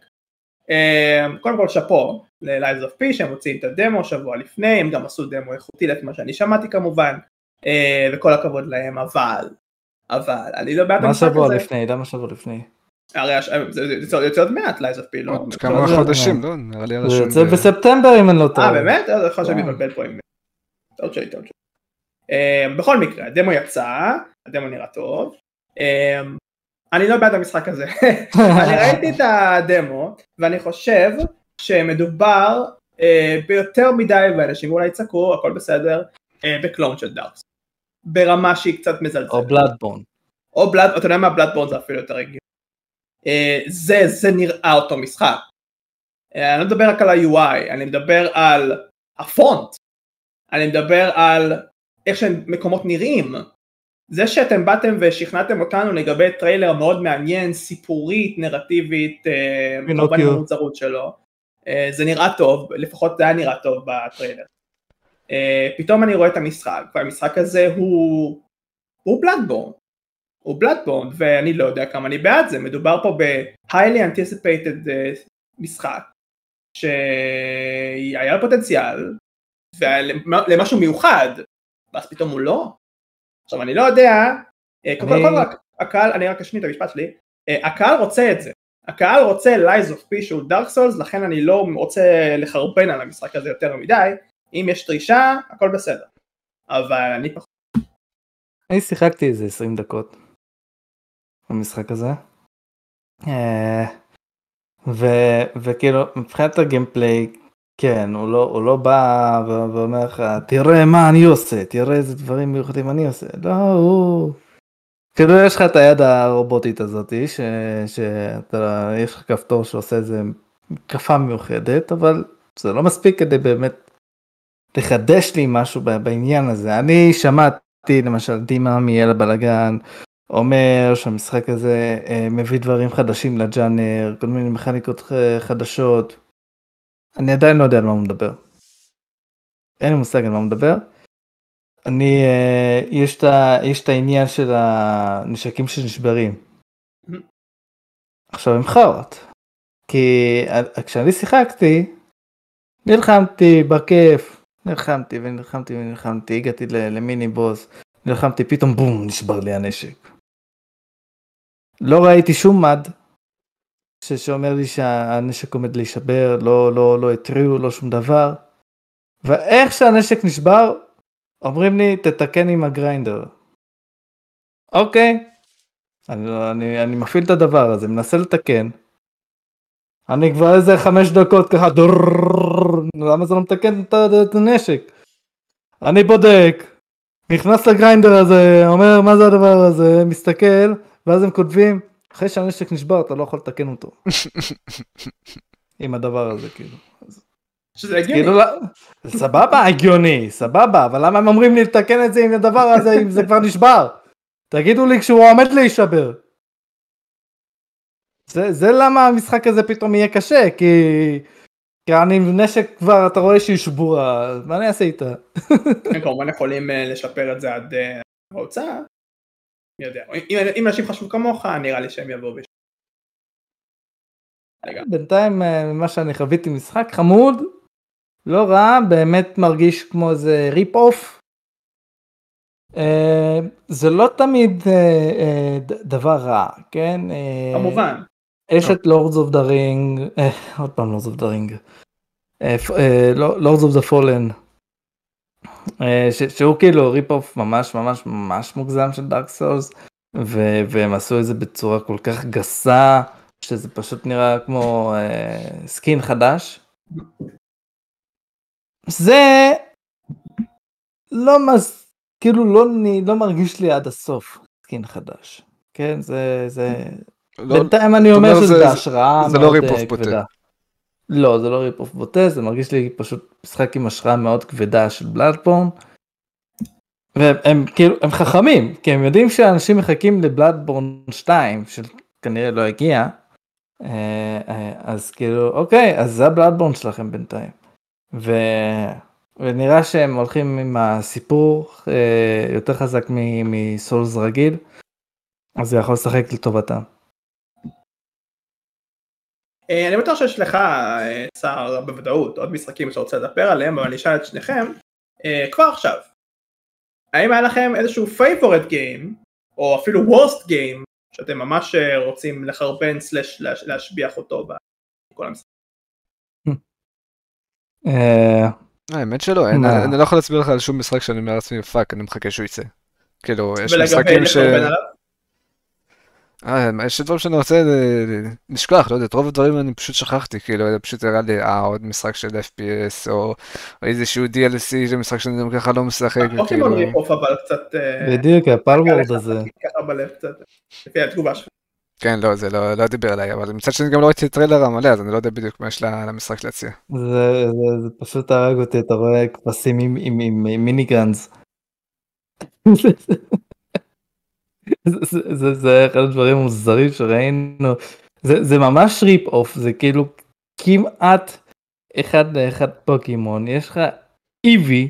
קודם כל שאפו ל Lies of P שהם מוציאים את הדמו שבוע לפני, הם גם עשו דמו איכותי לפי מה שאני שמעתי כמובן, וכל הכבוד להם, אבל אבל אני לא בעד מה המשחק שבוע הזה. לפני? למה שבוע לפני? הרי הש- זה זה יוצא עוד מעט Lies of P, לא? עוד כמה לא, חודשים, לא. לא? נראה לי זה רשום יוצא בספטמבר אם אני לא טועה. אה באמת? אז יכול שאני כן. מתבלבל פה עם... טעות שלי, טעות שלי. אה, בכל מקרה, הדמו יצא, הדמו נראה טוב. אה, אני לא בעד המשחק הזה. אני ראיתי את הדמו, ואני חושב שמדובר אה, ביותר מדי, ואנשים אולי יצעקו, הכל בסדר, אה, בקלון של דארקס. ברמה שהיא קצת מזלזלת. או בלאדבורן. או בלאד, אתה יודע מה בלאדבורן זה אפילו יותר הגיוני. אה, זה, זה נראה אותו משחק. אה, אני לא מדבר רק על ה-UI, אני מדבר על הפונט. אני מדבר על איך שמקומות נראים. זה שאתם באתם ושכנעתם אותנו לגבי טריילר מאוד מעניין, סיפורית, נרטיבית, אה. כמובן עם המוזרות שלו, אה, זה נראה טוב, לפחות זה היה נראה טוב בטריילר. אה, פתאום אני רואה את המשחק, והמשחק הזה הוא, הוא Bloodborne. הוא Bloodborne, ואני לא יודע כמה אני בעד זה, מדובר פה ב-highly anticipated אה, משחק, שהיה לו פוטנציאל, ולמשהו מיוחד, ואז פתאום הוא לא. עכשיו אני לא יודע, אה, קודם כל הקהל, אני רק אשמיע את המשפט שלי, אה, הקהל רוצה את זה, הקהל רוצה Lies of P שהוא דארק סולס, לכן אני לא רוצה לחרבן על המשחק הזה יותר מדי, אם יש דרישה, הכל בסדר. אבל אני פחות, אני שיחקתי איזה 20 דקות במשחק הזה. אה, ו- וכאילו מבחינת הגיימפליי כן הוא לא הוא לא בא ואומר לך תראה מה אני עושה תראה איזה דברים מיוחדים אני עושה לא הוא כאילו יש לך את היד הרובוטית הזאתי ש- שאתה יש לך כפתור שעושה איזה מתקפה מיוחדת אבל זה לא מספיק כדי באמת לחדש לי משהו בעניין הזה אני שמעתי למשל דימה מיאל הבלאגן אומר שהמשחק הזה אה, מביא דברים חדשים לג'אנר, כל מיני מכניקות ח- חדשות. אני עדיין לא יודע על מה הוא מדבר. אין לי מושג על מה הוא מדבר. אני, אה, יש את יש את העניין של הנשקים שנשברים. עכשיו הם חארות. כי כשאני שיחקתי, נלחמתי בכיף, נלחמתי ונלחמתי ונלחמתי, הגעתי למיני בוס, נלחמתי פתאום בום נשבר לי הנשק. לא ראיתי שום מד שאומר לי שהנשק עומד להישבר, לא, לא, לא התריעו, לא שום דבר. ואיך שהנשק נשבר, אומרים לי תתקן עם הגריינדר. אוקיי, אני, אני, אני מפעיל את הדבר הזה, מנסה לתקן. אני כבר איזה חמש דקות ככה למה זה לא מתקן את הנשק? אני בודק, נכנס לגריינדר הזה, אומר מה זה הדבר הזה, מסתכל, ואז הם כותבים, אחרי שהנשק נשבר אתה לא יכול לתקן אותו. עם הדבר הזה כאילו. שזה הגיוני. כאילו, לא- סבבה, הגיוני, סבבה, אבל למה הם אומרים לי לתקן את זה עם הדבר הזה אם זה כבר נשבר? תגידו לי כשהוא עומד להישבר. זה, זה למה המשחק הזה פתאום יהיה קשה, כי... כי אני עם נשק כבר, אתה רואה שהיא שבורה, מה אני אעשה איתה? הם כמובן יכולים אה, לשפר את זה עד אה, ההוצאה. מי יודע. אם- אם אנשים חשבו כמוך, נראה לי שהם יבואו בש... רגע. בינתיים אה, ממה שאני חוויתי משחק חמוד, לא רע, באמת מרגיש כמו איזה ריפ אוף. אה, זה לא תמיד אה, דבר רע, כן? כמובן. יש את Lords of the Ring, עוד פעם Lords of the Ring, Lords of the Fallen, שהוא כאילו rip off ממש ממש ממש מוגזם של Dark Souls, והם עשו את זה בצורה כל כך גסה, שזה פשוט נראה כמו אה, skin חדש. זה לא מס... כאילו לא, אני לא מרגיש לי עד הסוף skin חדש. כן, זה, זה, לא, בינתיים אני אומר שזה זה- בהשראה זה לא מאוד אה, בוטה. כבדה. לא, זה לא rip-off בוטה, זה מרגיש לי פשוט משחק עם השראה מאוד כבדה של Bloodborne. והם כאילו, הם חכמים, כי הם יודעים שאנשים מחכים ל Bloodborne 2, שכנראה לא הגיע. אה, אה, אז כאילו, אוקיי, אז זה ה Bloodborne שלכם בינתיים. ו... ונראה שהם הולכים עם הסיפור אה, יותר חזק מ Souls רגיל, אז זה יכול לשחק לטובתם. אה, אני בטוח שיש לך, אה, סער, בוודאות, עוד משחקים שאתה רוצה לדבר עליהם, אבל אני אשאל את שניכם, אה, כבר עכשיו, האם היה לכם איזשהו favorite game או אפילו worst game, שאתם ממש אה, רוצים לחרבן slash להש- להשביח אותו בכל המשחק. אה, האמת שלא? אני לא יכול להסביר לך על שום משחק שאני אומר לעצמי fuck, אני מחכה שהוא יצא. כאילו, יש ולגבי משחקים ש... אה, יש דברים שאני רוצה אה, לשכוח, לא יודע, את רוב הדברים אני פשוט שכחתי, כאילו, זה פשוט הראה לי, אה, עוד משחק של FPS, או איזשהו DLC של משחק שאני גם ככה לא משחק, פוקימון וכאילו... rip-off אבל קצת, אה, בדיוק, ה Palworld הזה. ככה בלב קצת, לפי התגובה שלך. כן, לא, זה לא לא דיבר אליי, אבל מצד שני גם לא ראיתי את הטריילר המלא, אז אני לא יודע בדיוק מה יש למשחק להציע. זה, זה, זה פשוט הרג אותי, אתה רואה כבשים עם, עם, עם, עם מיני גאנז. זה, זה, אחד הדברים המוזרים שראינו. זה, זה ממש ריפ אוף, זה כאילו כמעט אחד לאחד פוקימון. יש לך איבי,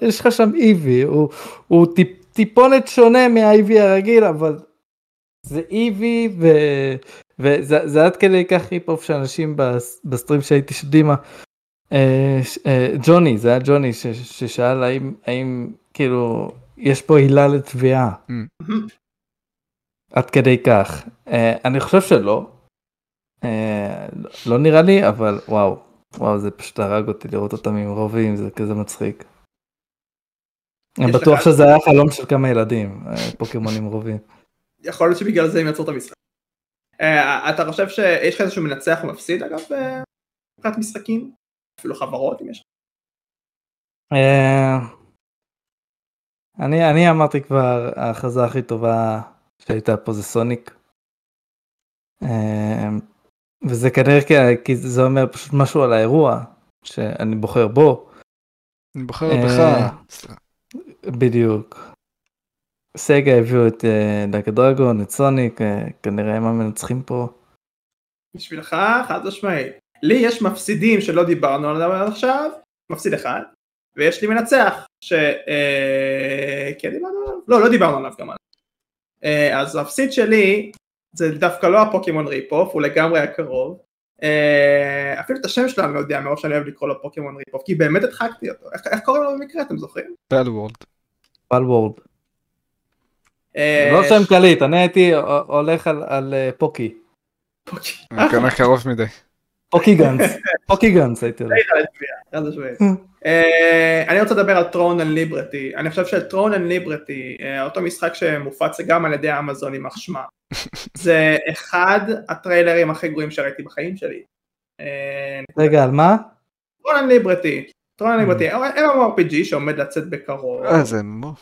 יש לך שם איבי, הוא, הוא טיפ, טיפונת שונה מהאיבי הרגיל, אבל זה איבי ו... וזה זה עד כדי כך ריפ אוף שאנשים בס- בסטרים שהייתי שדימה. אה, אה, ג'וני זה היה ג'וני ש- ששאל האם האם כאילו יש פה עילה לתביעה עד כדי כך אה, אני חושב שלא אה, לא נראה לי אבל וואו וואו זה פשוט הרג אותי לראות אותם עם רובים זה כזה מצחיק. אני בטוח שזה היה חלום של כמה ילדים אה, פוקימון עם רובים. יכול להיות שבגלל זה הם יצרו את המשחק. אה, אתה חושב שיש לך איזשהו מנצח או מפסיד אגב מבחינת משחקים? אפילו חברות אם יש לך? אה, אני אני אמרתי כבר ההכרזה הכי טובה שהייתה פה זה סוניק. אה, וזה כנראה כי- כי זה אומר פשוט משהו על האירוע שאני בוחר בו אני בוחר אה, בך. סליחה. בדיוק. סגה הביאו את Like a Dragon את סוניק אה, כנראה הם המנצחים פה. בשבילך חד משמעית. לי יש מפסידים שלא דיברנו עליו עד עכשיו, מפסיד אחד, ויש לי מנצח ש... אה, כן דיברנו עליו? לא, לא דיברנו עליו גם עליו. אה, אז המפסיד שלי זה דווקא לא הפוקימון rip-off, הוא לגמרי היה קרוב. אה, אפילו את השם שלו אני לא יודע מרוב שאני אוהב לקרוא לו פוקימון rip-off, כי באמת הדחקתי אותו. איך, איך קוראים לו במקרה, אתם זוכרים? Palworld. Palworld. אה, לא שם קליט אני הייתי הולך על- אה, Poke. Poke. כנראה קרוב מדי. Poke Guns. Poke Guns הייתי הולך. חד משמעית. אה, אני רוצה לדבר על Throne and Liberty, אני חושב ש Throne and Liberty, אותו משחק שמופץ גם על ידי אמזון יימח שמה, זה אחד הטריילרים הכי גרועים שראיתי בחיים שלי. אה, רגע על מה? Throne and Liberty, Throne and Liberty, MMORPG שעומד לצאת בקרוב, אה, זה MMO.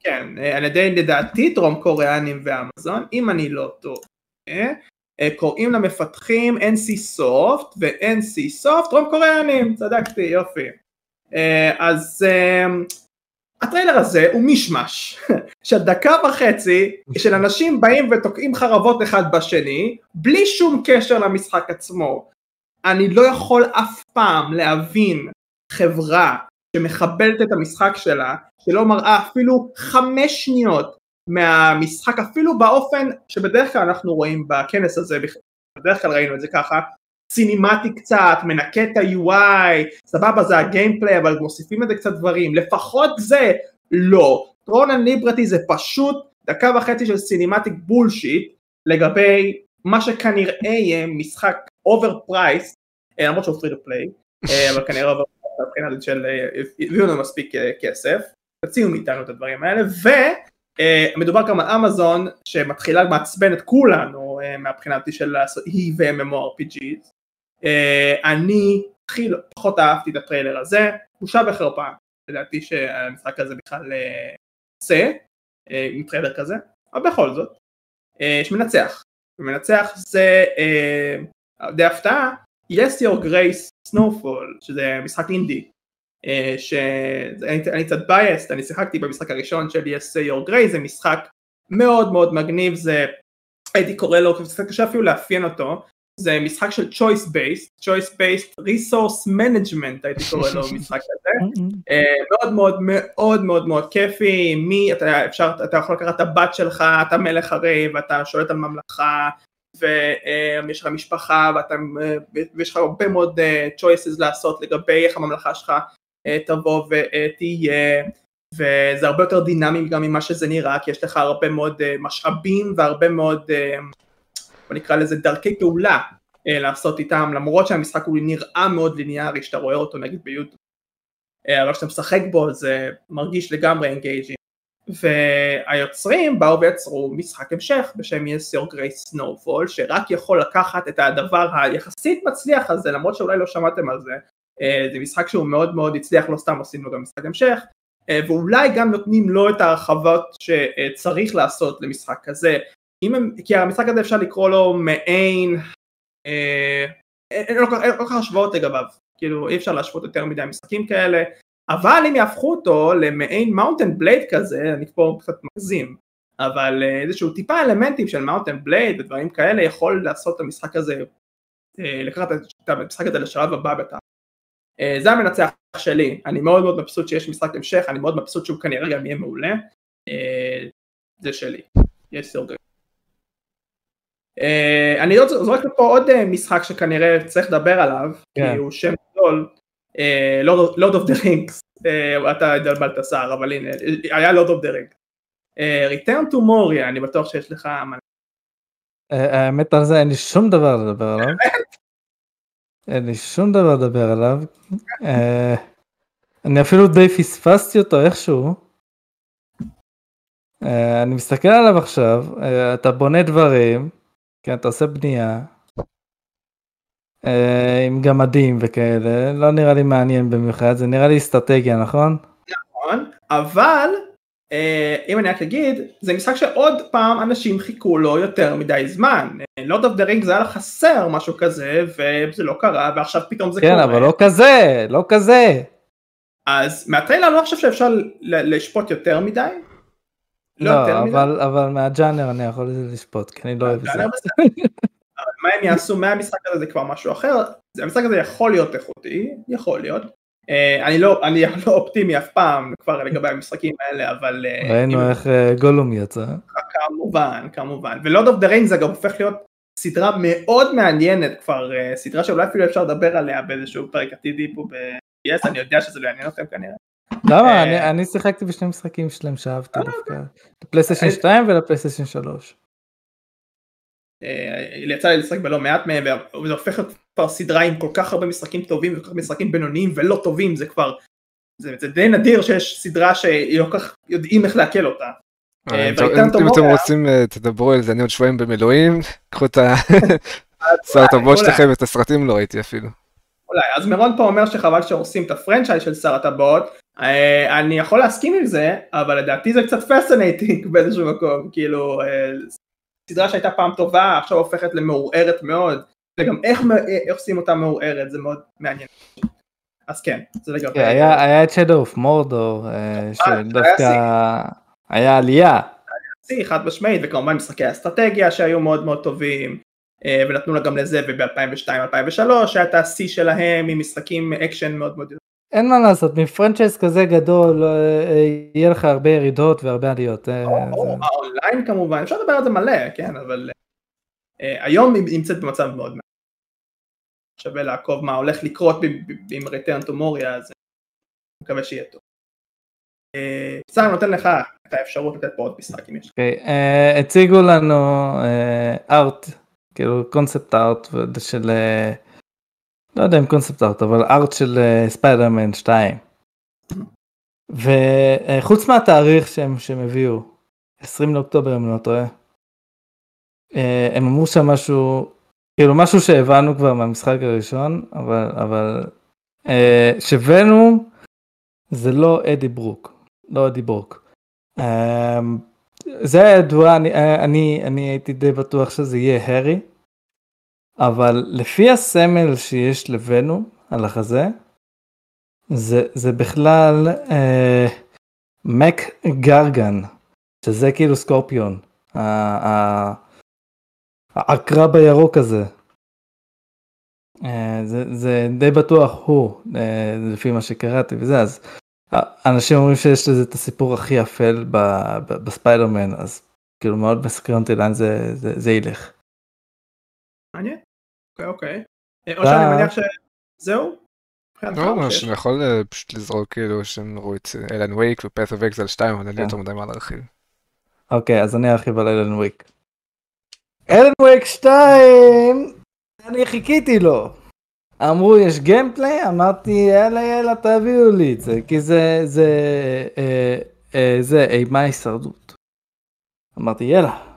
כן, אה, על ידי לדעתי דרום קוריאנים ואמזון, אם אני לא טועה, אה, קוראים למפתחים NC Soft ו-NC Soft דרום קוריאנים, צדקתי, יופי. אה, אז אה, הטריילר הזה הוא מישמש של דקה וחצי של אנשים באים ותוקעים חרבות אחד בשני בלי שום קשר למשחק עצמו. אני לא יכול אף פעם להבין חברה שמכבדת את המשחק שלה, שלא מראה אפילו חמש שניות מהמשחק, אפילו באופן שבדרך כלל אנחנו רואים בכנס הזה, בדרך כלל ראינו את זה ככה, סינימטי קצת, מנקה את ה-UI, סבבה זה ה gameplay, אבל מוסיפים לזה קצת דברים, לפחות זה לא. Throne and Liberty זה פשוט דקה וחצי של cinematic bullshit לגבי מה שכנראה יהיה משחק overpriced, למרות שהוא free to play, אבל כנראה overpriced מבחינה הזאת של אה, הביאו לנו מספיק אה, כסף, תציעו מאיתנו את הדברים האלה, ומדובר גם על אמזון שמתחילה לעצבן את כולנו אה, מהבחינה הזאת של היא ו-MMORPGs, אה, אני הכי לא- פחות אהבתי את הטריילר הזה, בושה וחרפה, לדעתי שהמשחק הזה בכלל אה, עושה אה, עם טריילר כזה, אבל בכל זאת, אה, יש מנצח, ומנצח זה אה, די הפתעה, Yes Your Grace Snowfall, שזה משחק אינדי, אה, שאני אני קצת biased, אני שיחקתי במשחק הראשון של Yes Your Grace, זה משחק מאוד מאוד מגניב, זה הייתי קורא לו, קצת קשה אפילו לאפיין אותו, זה משחק של choice based, choice based resource management הייתי קורא לו משחק כזה, אה, מאוד מאוד מאוד מאוד מאוד כיפי, מי, אתה, אפשר, אתה יכול לקחת את הבת שלך, אתה מלך הרי, ואתה שולט על ממלכה, ויש לך משפחה, ואתה, אה, ויש לך הרבה מאוד אה, choices לעשות לגבי איך הממלכה שלך אה, תבוא ותהיה, וזה הרבה יותר דינמי גם ממה שזה נראה, כי יש לך הרבה מאוד uh, משאבים והרבה מאוד, uh, בוא נקרא לזה דרכי פעולה לעשות איתם, למרות שהמשחק הוא נראה מאוד ליניארי, שאתה רואה אותו נגיד ביוטיוב, אבל כשאתה משחק בו זה מרגיש לגמרי engaging. והיוצרים באו ויצרו משחק המשך בשם Yes Your Grace Snowfall שרק יכול לקחת את הדבר היחסית מצליח הזה למרות שאולי לא שמעתם על זה זה משחק שהוא מאוד מאוד הצליח לא סתם עושים לו גם משחק המשך אה, ואולי גם נותנים לו את ההרחבות שצריך לעשות למשחק כזה, הם, כי המשחק הזה אפשר לקרוא לו מעין, אה, אין לו כל כך השוואות לגביו, כאילו אי אפשר להשוות יותר מדי משחקים כאלה, אבל אם יהפכו אותו למעין Mount and Blade כזה, אני פה קצת מגזים, אבל אה, איזשהו טיפה אלמנטים של Mount and Blade ודברים כאלה יכול לעשות את המשחק הזה, לקחת את המשחק הזה לשלב הבא בת'. אה, זה המנצח שלי, אני מאוד מאוד מבסוט שיש משחק המשך, אני מאוד מבסוט שהוא כנראה גם יהיה מעולה, אה, זה שלי, יש סרגל. אה, אני זורק פה עוד משחק שכנראה צריך לדבר עליו, כי כן. הוא שם גדול, Lord of the Rings, אתה התבלבלת שר, אבל הנה, היה Lord of the Rings. Return to Moria, אני בטוח שיש לך... האמת על זה אין לי שום דבר לדבר עליו. אין לי שום דבר לדבר עליו. אה, אני אפילו די פספסתי אותו איכשהו. אה, אני מסתכל עליו עכשיו, אה, אתה בונה דברים, כן, אתה עושה בנייה, עם גמדים וכאלה, לא נראה לי מעניין במיוחד, זה נראה לי אסטרטגיה, נכון? נכון, אבל אם אני רק אגיד, זה משחק שעוד פעם אנשים חיכו לו יותר מדי זמן. Lord of the Rings זה היה חסר משהו כזה וזה לא קרה ועכשיו פתאום זה כן, קורה. כן אבל לא כזה, לא כזה. אז מהטריילר אני לא חושב שאפשר לשפוט יותר מדי. לא, לא אבל. אבל מהג'אנר אני יכול לשפוט כי אני לא אוהב את זה. מה הם יעשו מהמשחק הזה זה כבר משהו אחר, המשחק הזה יכול להיות איכותי, יכול להיות. Uh, אני לא, אני לא אופטימי אף פעם כבר לגבי המשחקים האלה אבל uh, ראינו איך uh, גולום יצא כמובן כמובן ו Lord of the Rings זה גם הופך להיות סדרה מאוד מעניינת כבר, אה, סדרה שאולי אפילו אפשר לדבר עליה באיזשהו פרק עתידי פה ב-yes, אני יודע שזה לא יעניין אתכם כנראה. למה? אה, אני שיחקתי בשני משחקים שלהם שאהבתי אה, דווקא, לפלייסטיישן 2 ולפלייסטיישן 3. יצא לי לשחק בלא מעט מהם וזה הופך להיות כבר סדרה עם כל כך הרבה משחקים טובים וכל כך משחקים בינוניים ולא טובים זה כבר זה, די נדיר שיש סדרה שלא כל כך יודעים איך לעכל אותה. אה, אם אתם רוצים אה, תדברו על זה, אני עוד שבועיים במילואים, קחו את הסרט הבוט שלכם ואת הסרטים לא ראיתי אפילו. אולי, אז מירון פה אומר שחבל שהורסים את הפרנצ'ייז של שר הטבעות, אה, אני יכול להסכים עם זה, אבל לדעתי זה קצת fascinating באיזשהו מקום, כאילו, סדרה שהייתה פעם טובה, עכשיו הופכת למעורערת מאוד, וגם איך עושים אותה מעורערת, זה מאוד מעניין. אז כן, זה לגבי... כן, היה את Shadow of Mordor, שדווקא... היה עלייה. שיא חד משמעית וכמובן משחקי אסטרטגיה שהיו מאוד מאוד טובים אה, ונתנו לה גם לזה וב-2002-2003 היה את השיא שלהם עם משחקי אקשן מאוד מאוד אין מה לעשות מפרנצ'ייז כזה גדול אה, אה, יהיה לך הרבה ירידות והרבה עליות. האונליין כמובן אפשר לדבר על זה מלא כן אבל היום היא נמצאת במצב מאוד מעט. שווה לעקוב מה הולך לקרות עם Return to אז אני מקווה שיהיה טוב. בסדר, אני נותן לך את האפשרות לתת פה עוד משחק אם יש. אוקיי, אה, הציגו לנו ארט, אה, כאילו קונספט ארט של, אה, לא יודע אם קונספט ארט, אבל ארט של ספיידרמן 2. וחוץ מהתאריך שהם, שהם הביאו, 20 לאוקטובר אם לא טועה, הם אמרו שם משהו, כאילו משהו שהבנו כבר מהמשחק הראשון, אבל, אבל שוונום זה לא אדי ברוק. לא אדי ברוק. Um, זה היה ידוע, אני, אני, אני הייתי די בטוח שזה יהיה הארי, אבל לפי הסמל שיש לבנו על החזה, זה, זה בכלל uh, מק גרגן, שזה כאילו סקורפיון, העקרב הירוק הזה. Uh, זה, זה די בטוח הוא, uh, לפי מה שקראתי וזה, אז אנשים אומרים שיש לזה את הסיפור הכי אפל בספיידרמן אז כאילו מאוד מסקרן אותי לאן זה, זה, זה ילך. מעניין. אוקיי אוקיי. אה, או שאני מניח שזהו? לא, או ממש, שיש- אני יכול אה, פשוט לזרוק כאילו שהם ראו את Alan Wake ו Path of Exile 2, אבל אין לי כן. יותר מדי מה להרחיב. אוקיי, אז אני ארחיב על Alan Wake. אלן וויק 2! אני חיכיתי לו. אמרו יש גיימפליי, אמרתי יאללה יאללה תביאו לי את זה, כי זה, זה, אה, אה, זה אימה הישרדות. אמרתי יאללה,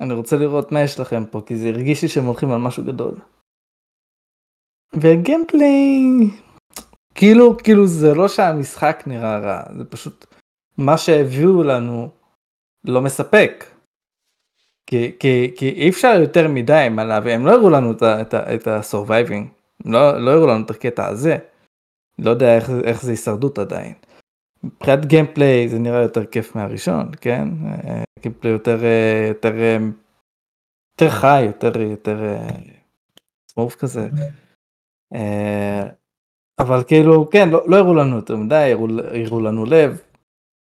אני רוצה לראות מה יש לכם פה, כי זה הרגיש לי שהם הולכים על משהו גדול. וגיימפליי, כאילו, כאילו זה לא שהמשחק נראה רע, זה פשוט מה שהביאו לנו לא מספק. כי, כי, כי אי אפשר יותר מדי מה להביא, הם לא הראו לנו את, את, את ה-surviving, לא, לא הראו לנו את הקטע הזה. לא יודע איך, איך זה הישרדות עדיין. מבחינת גיימפליי זה נראה יותר כיף מהראשון, כן? אה, גיימפליי יותר, אה, יותר, אה, יותר חי, יותר, יותר סמוף כזה. אה, אבל כאילו, כן, לא, לא הראו לנו יותר מדי, הראו, הראו לנו לב,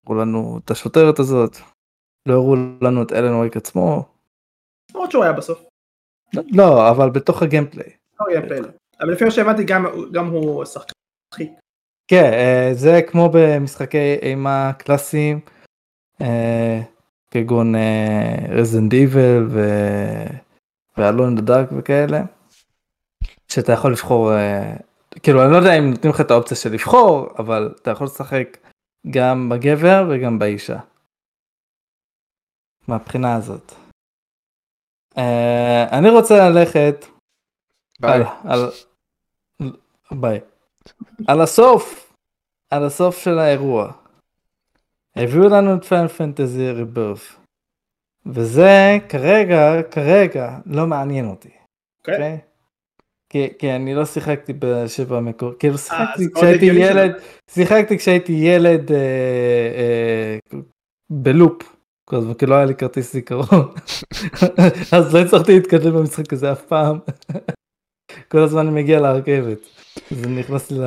הראו לנו את השוטרת הזאת, לא הראו לנו את אלן וויק עצמו, למרות שהוא היה בסוף. לא, אבל בתוך הגיימפליי. לא. אבל לפי מה שהבנתי גם- הוא שחקן מצחיק. כן, אה, זה כמו במשחקי אימה קלאסיים, אה, כגון רזנד איבל ואלון דארק וכאלה, שאתה יכול לבחור, אה, כאילו אני לא יודע אם נותנים לך את האופציה של לבחור, אבל אתה יכול לשחק גם בגבר וגם באישה. מהבחינה הזאת. אה, אני רוצה ללכת ביי. על, על, ביי. על הסוף, על הסוף של האירוע. הביאו לנו את Final Fantasy Rebirth. וזה כרגע, כרגע, לא מעניין אותי. אוקיי? אוקיי? כי, כי אני לא שיחקתי בשבע המקור, כאילו שיחקתי אז מאוד כשהייתי. ילד, שיחקתי כשהייתי ילד אה, אה, בלופ, כי לא היה לי כרטיס זיכרון, אז לא הצלחתי להתקדם במשחק הזה אף פעם. כל הזמן אני מגיע לרכבת, זה נכנס לי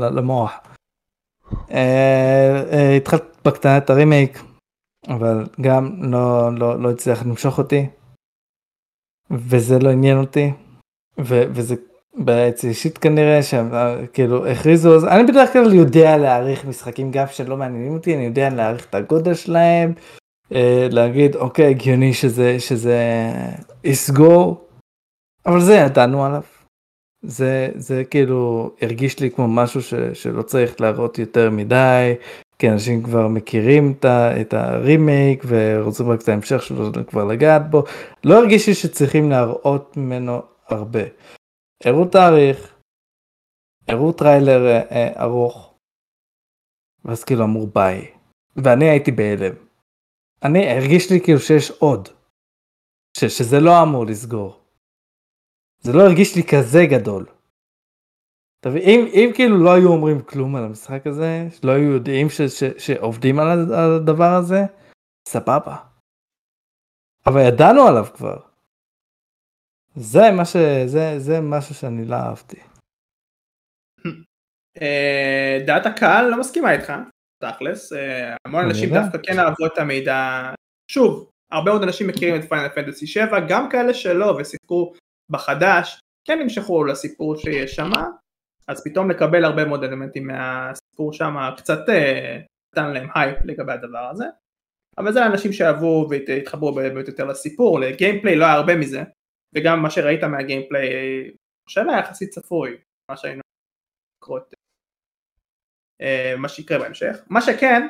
למוח. אה, אה, התחלתי בקטנה את הרימייק, אבל גם לא, לא, לא הצליח למשוך אותי, וזה לא עניין אותי, וזה בעצם אישית כנראה שהם אה, כאילו הכריזו, אז אני בדרך כלל יודע להעריך משחקים גם שלא מעניינים אותי, אני יודע להעריך את הגודל שלהם, להגיד אוקיי הגיוני שזה שזה יסגור, אבל זה ידענו עליו. זה זה כאילו הרגיש לי כמו משהו ש, שלא צריך להראות יותר מדי, כי אנשים כבר מכירים את, ה, את הרימייק ורוצים רק את ההמשך שלו כבר לגעת בו, לא הרגיש לי שצריכים להראות ממנו הרבה. הראו תאריך, הראו טריילר אה, אה, ארוך, ואז כאילו אמרו ביי, ואני הייתי בהלם. אני הרגיש לי כאילו שיש עוד, ש, שזה לא אמור לסגור. זה לא הרגיש לי כזה גדול. מבין, אם, אם כאילו לא היו אומרים כלום על המשחק הזה, לא היו יודעים ש, ש, שעובדים על הדבר הזה, סבבה. אבל ידענו עליו כבר. זה מה ש... זה, זה משהו שאני לא אהבתי. אה, דעת הקהל לא מסכימה איתך, תכלס, אה, המון אנשים. דווקא כן אהבו את המידע, שוב, הרבה מאוד אנשים מכירים את פיינל פנטסי 7, גם כאלה שלא ושיחקו בחדש, כן נמשכו לסיפור שיש שם, אז פתאום לקבל הרבה מאוד אלמנטים מהסיפור שם, קצת אה, נתן להם הייפ לגבי הדבר הזה, אבל זה אנשים שאהבו והתחברו באמת יותר לסיפור, ל gameplay לא היה הרבה מזה, וגם מה שראית מה gameplay, אה, אני חושב היה יחסית צפוי, מה שהיינו לקרות מה שיקרה בהמשך. מה שכן,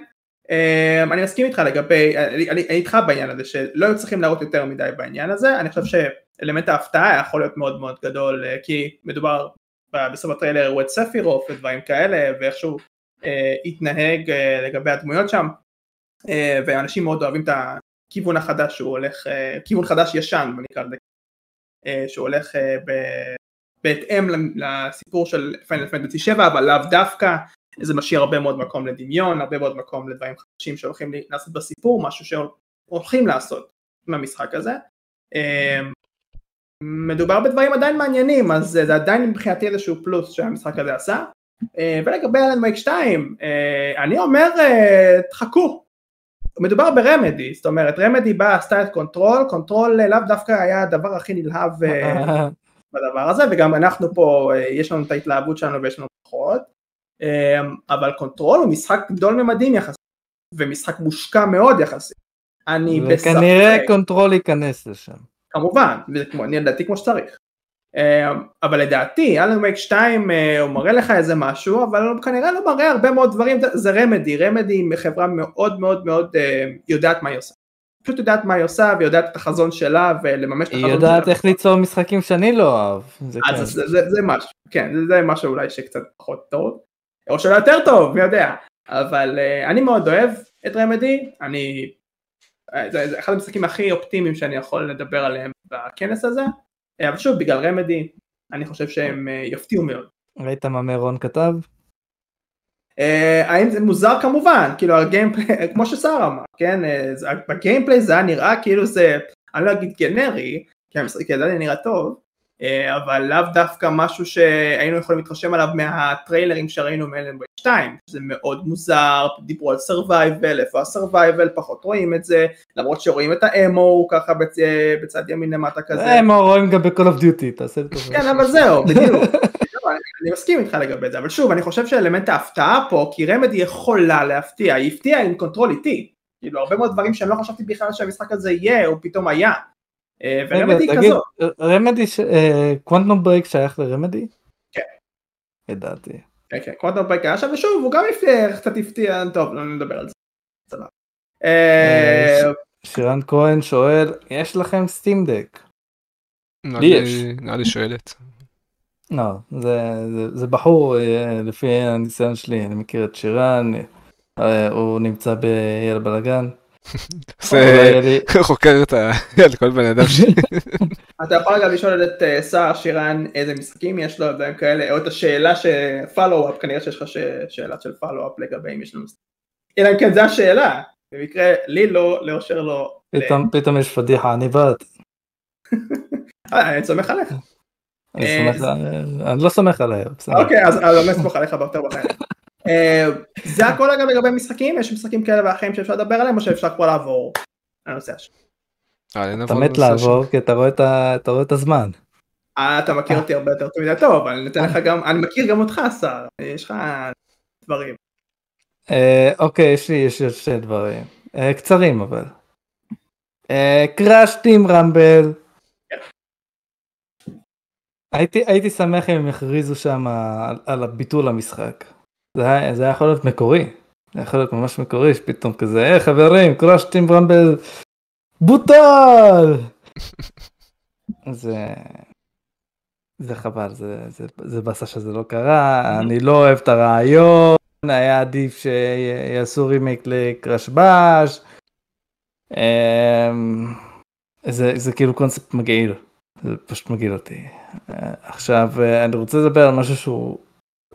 אה, אני מסכים איתך לגבי, אני אני- אני איתך בעניין הזה שלא היו צריכים להראות יותר מדי בעניין הזה, אני חושב שאלמנט ההפתעה יכול להיות מאוד מאוד גדול, אה, כי מדובר בסוף הטריילר הראו את ספירוף ודברים כאלה, ואיכשהו אה, התנהג אה, לגבי הדמויות שם, אה, ואנשים מאוד אוהבים את הכיוון החדש שהוא הולך, אה, כיוון חדש ישן, בוא נקרא לזה, אה, שהוא הולך אה, ב- בהתאם לסיפור של פיינל פנטסי 7, אבל לאו דווקא, זה משאיר הרבה מאוד מקום לדמיון, הרבה מאוד מקום לדברים חדשים שהולכים לעשות בסיפור, משהו שהולכים לעשות עם המשחק הזה. אה, מדובר בדברים עדיין מעניינים, אז זה עדיין מבחינתי איזשהו פלוס שהמשחק הזה עשה. אה, ולגבי Alan Wake 2, אה, אני אומר, אה, תחכו. מדובר ב Remedy, זאת אומרת, Remedy באה, עשתה את Control, Control לאו דווקא היה הדבר הכי נלהב בדבר הזה, וגם אנחנו פה, יש לנו את ההתלהבות שלנו ויש לנו פחות, אמ, אבל Control הוא משחק גדול ממדים יחסית, ומשחק מושקע מאוד יחסית. אני בספק... וכנראה Control ייכנס לשם. כמובן, אני לדעתי כמו שצריך. אמ, אבל לדעתי, Alan Wake 2 אה, הוא מראה לך איזה משהו, אבל הוא כנראה לא מראה הרבה מאוד דברים, זה Remedy, Remedy היא חברה מאוד מאוד מאוד אה, יודעת מה היא עושה. פשוט יודעת מה היא עושה ויודעת את החזון שלה ולממש את החזון שלה. היא יודעת איך ליצור משחקים שאני לא אוהב. זה, כן. זה, זה, זה משהו, כן, זה, זה משהו אולי שקצת פחות טוב, או שלא יותר טוב, מי יודע. אבל uh, אני מאוד אוהב את רמדי, אני... זה, זה אחד המשחקים הכי אופטימיים שאני יכול לדבר עליהם בכנס הזה, אבל שוב, בגלל רמדי, אני חושב שהם uh, יפתיעו מאוד. ראית מה מירון כתב? Uh, האם זה מוזר כמובן, כאילו הגיימפליי, כמו ששר אמר, כן, uh, בגיימפליי זה היה נראה כאילו זה, אני לא אגיד גנרי, כי המשחק עדיין נראה טוב, אבל לאו דווקא משהו שהיינו יכולים להתרשם עליו מהטריילרים שראינו מ Alan Wake 2, זה מאוד מוזר, דיברו על survival, איפה ה survival, פחות רואים את זה, למרות שרואים את ה ammo ככה בצ... בצד ימין למטה כזה. ammo רואים גם ב-Call of Duty, תעשה את זה. כן, אבל זהו, בדיוק. אני מסכים איתך לגבי זה, אבל שוב, אני חושב שאלמנט ההפתעה פה, כי Remedy יכולה להפתיע, היא הפתיעה עם Control אותי, כאילו הרבה מאוד דברים שאני לא חשבתי בכלל שהמשחק הזה יהיה, הוא פתאום היה, אה, ו Remedy כזאת. Remedy, Quantum Break שייך ל Remedy? כן. ידעתי. כן, כן, Quantum Break היה שם, ושוב, הוא גם הפתיע, קצת הפתיע, טוב, לא נדבר על זה. אה, שירן כהן שואל, יש לכם Steam Deck? לי יש. נראה לי שואלת. לא, זה, זה, זה בחור אה, לפי הניסיון שלי, אני מכיר את שירן, אה, הוא נמצא ביל בלאגן. זה חוקר את ה... על כל בן אדם ש... אתה יכול גם לשאול את אה, שר שירן איזה משחקים יש לו, דברים כאלה, או את השאלה ש... פלו-אפ, כנראה שיש לך שאלה של פלו-אפ לגבי אם יש לנו... אלא אם כן זו השאלה, במקרה לי לא, לאושר לא... פתאום יש פדיחה, אני בת. אני סומך עליך. אני לא סומך עליהם. אוקיי, אז אני לא אסמוך עליך ביותר בחיים. אה, זה הכל אגב לגבי משחקים? יש משחקים כאלה ואחרים שאפשר לדבר עליהם או שאפשר כבר לעבור לנושא השני? אה, אתה מת לעבור כי אתה רואה את הזמן. אה, אתה מכיר אותי הרבה יותר מדי טוב, אבל אני נותן לך גם, אני מכיר גם אותך שר, יש לך דברים. אוקיי, יש לי יש שני דברים, קצרים אבל. קראש טים רמבל. הייתי, הייתי שמח אם הם יכריזו שם על, על הביטול המשחק. זה היה, זה יכול להיות מקורי. זה יכול להיות ממש מקורי שפתאום כזה, היי חברים, קראש טים ברמבל בוטל! זה... זה חבל, זה, זה, זה באסה שזה לא קרה, אני לא אוהב את הרעיון, היה עדיף שיעשו רימייק לקראש באש. אמ, זה, זה כאילו קונספט מגעיל, זה פשוט מגעיל אותי. עכשיו אני רוצה לדבר על משהו שהוא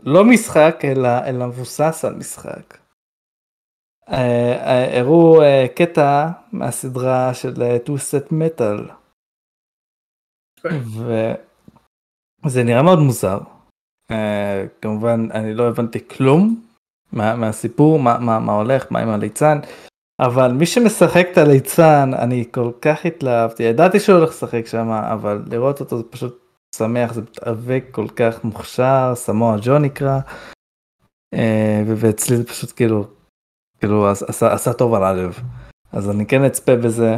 לא משחק אלא, אלא מבוסס על משחק. הראו קטע מהסדרה של Twisted Metal. וזה נראה מאוד מוזר. כמובן אני לא הבנתי כלום מה, מהסיפור, מה, מה, מה הולך, מה עם הליצן. אבל מי שמשחק את הליצן אני כל כך התלהבתי ידעתי שהוא הולך לשחק שם אבל לראות אותו זה פשוט שמח, זה מתאבק כל כך מוכשר, סמואל ג'ו נקרא, אה, ואצלי זה פשוט כאילו, כאילו עשה, עשה טוב על הלב. אז אני כן אצפה בזה,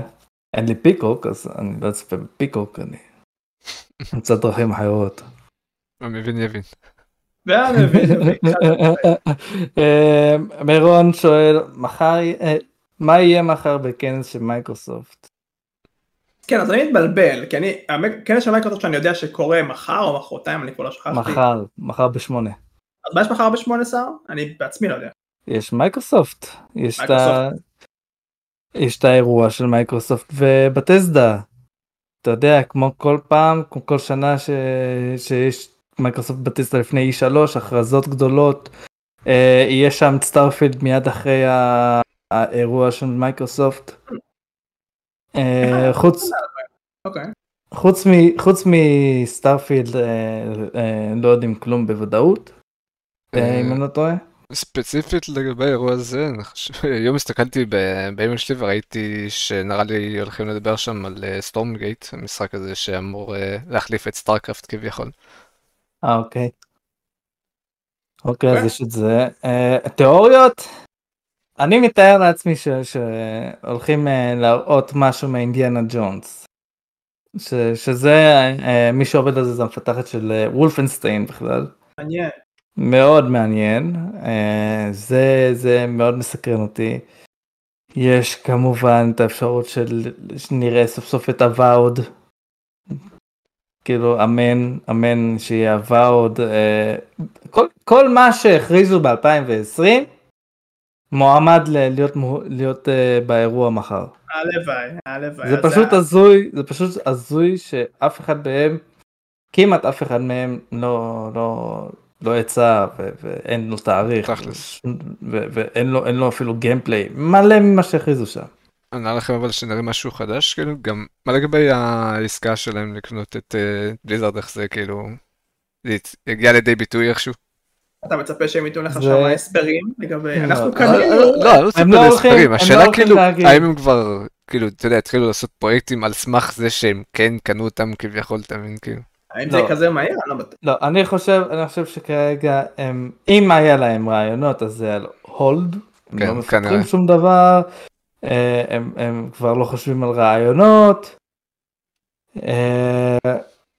אין לי פיקוק, אז אני לא אצפה בפיקוק, אני אמצא דרכים אחרות. המבין יבין. אה, מירון שואל, מחר, אה, מה יהיה מחר בכנס של מייקרוסופט? כן, אז אני מתבלבל, כי אני, הכנס של מייקרוסופט שאני יודע שקורה מחר או מחרתיים, אני כבר לא שכחתי. מחר, מחר בשמונה. אז מה יש מחר בשמונה שר? אני בעצמי לא יודע. יש מייקרוסופט, יש את ה... יש את האירוע של מייקרוסופט ו Bethesda. אתה יודע, כמו כל פעם, כמו כל שנה ש... שיש מייקרוסופט Bethesda לפני E3, הכרזות גדולות, אה, יהיה שם Starfield מיד אחרי האירוע של מייקרוסופט. אה, חוץ אוקיי. חוץ מ... חוץ מ Starfield אה, אה, לא יודעים כלום בוודאות, אם אני לא טועה. ספציפית לגבי האירוע הזה, היום הסתכלתי באימייל שלי וראיתי שנראה לי הולכים לדבר שם על Stormgate, המשחק הזה שאמור להחליף את סטארקרפט כביכול. אה אוקיי. אוקיי, אז יש את זה. תיאוריות? אני מתאר לעצמי ש- שהולכים אה, להראות משהו מאינדיאנה ג'ונס. ש- שזה, אה, מי שעובד על זה זה המפתחת של אה, וולפנשטיין בכלל. מעניין. מאוד מעניין, זה, זה מאוד מסקרן אותי. יש כמובן את האפשרות של שנראה סוף סוף את הוואוד. כאילו אמן, אמן שיהיה הוואוד. כל, כל מה שהכריזו ב-2020 מועמד להיות, להיות אה, באירוע מחר. הלוואי, הלוואי. זה פשוט ה- הזוי, זה פשוט הזוי שאף אחד מהם, כמעט אף אחד מהם לא, לא, לא יצא ו- ואין לו תאריך. תכלס. ו- ואין לו, אין לו אפילו גיימפליי, מלא ממה שהכריזו שם. נראה לכם אבל שנראה משהו חדש כאילו גם מה לגבי העסקה שלהם לקנות את בליזרד איך זה כאילו זה יגיע לידי ביטוי איכשהו. אתה מצפה שהם ייתנו לך זה- שם הסברים לגבי, לא, אנחנו לא, קנינו, לא, לא לא הם השאלה לא הולכים כאילו, להגיד. האם הם כבר, כאילו, אתה יודע, התחילו לעשות פרויקטים על סמך זה שהם כן קנו אותם כביכול, אתה מבין, כאילו. האם זה. כזה מהר? אני לא בטוח. לא, אני חושב, אני חושב שכרגע הם, אם היה להם רעיונות אז זה על הולד, הם כן, לא מפתחים כנראה. שום דבר, אה, הם, הם כבר לא חושבים על רעיונות, אה,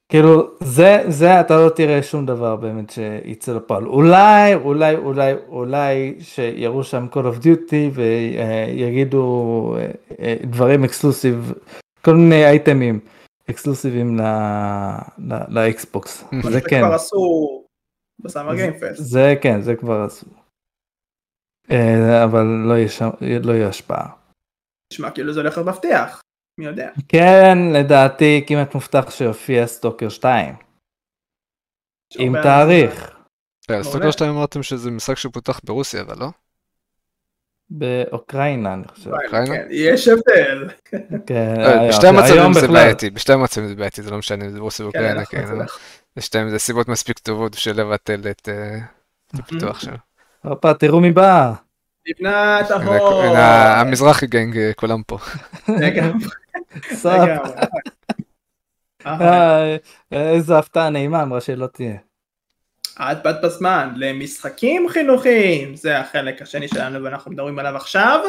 כאילו זה, זה אתה לא תראה שום דבר באמת שיצא לפועל, אולי, אולי, אולי, אולי שיראו שם Call of Duty ויגידו אה, אה, דברים אקסקלוסיב, כל מיני אייטמים אקסקלוסיביים ל- ל- לאקסבוקס, זה זה כן. כבר עשו בסאמר גיימפסט. זה כן, זה כבר עשו. אה, אבל לא יהיה לא יהיה השפעה. נשמע כאילו זה הולך להיות מבטיח. מי יודע. כן, לדעתי כמעט מובטח שיופיע סטוקר 2. יש עם תאריך. רגע, סטוקר 2 אמרתם שזה משחק שפותח ברוסיה, אבל לא? באוקראינה אני חושב. אוקראינה, אוקראינה? כן, יש הבדל. כן, אה, היום- בשתי היום המצבים זה. בעייתי, בשתי המצבים זה בעייתי, זה לא משנה אם זה ברוסיה כן, ואוקראינה, כן, זה אבל בשתיהם זה סיבות מספיק טובות בשביל לבטל את אה, הפיתוח שלו. הופה, תראו מי בא. לבנת. הנה, המזרחי גנג אה, כולם פה. לגמרי. אהה, אה, איזו הפתעה נעימה אמרה שלא תהיה. את באת בזמן למשחקים חינוכיים, זה החלק השני שלנו ואנחנו מדברים עליו עכשיו.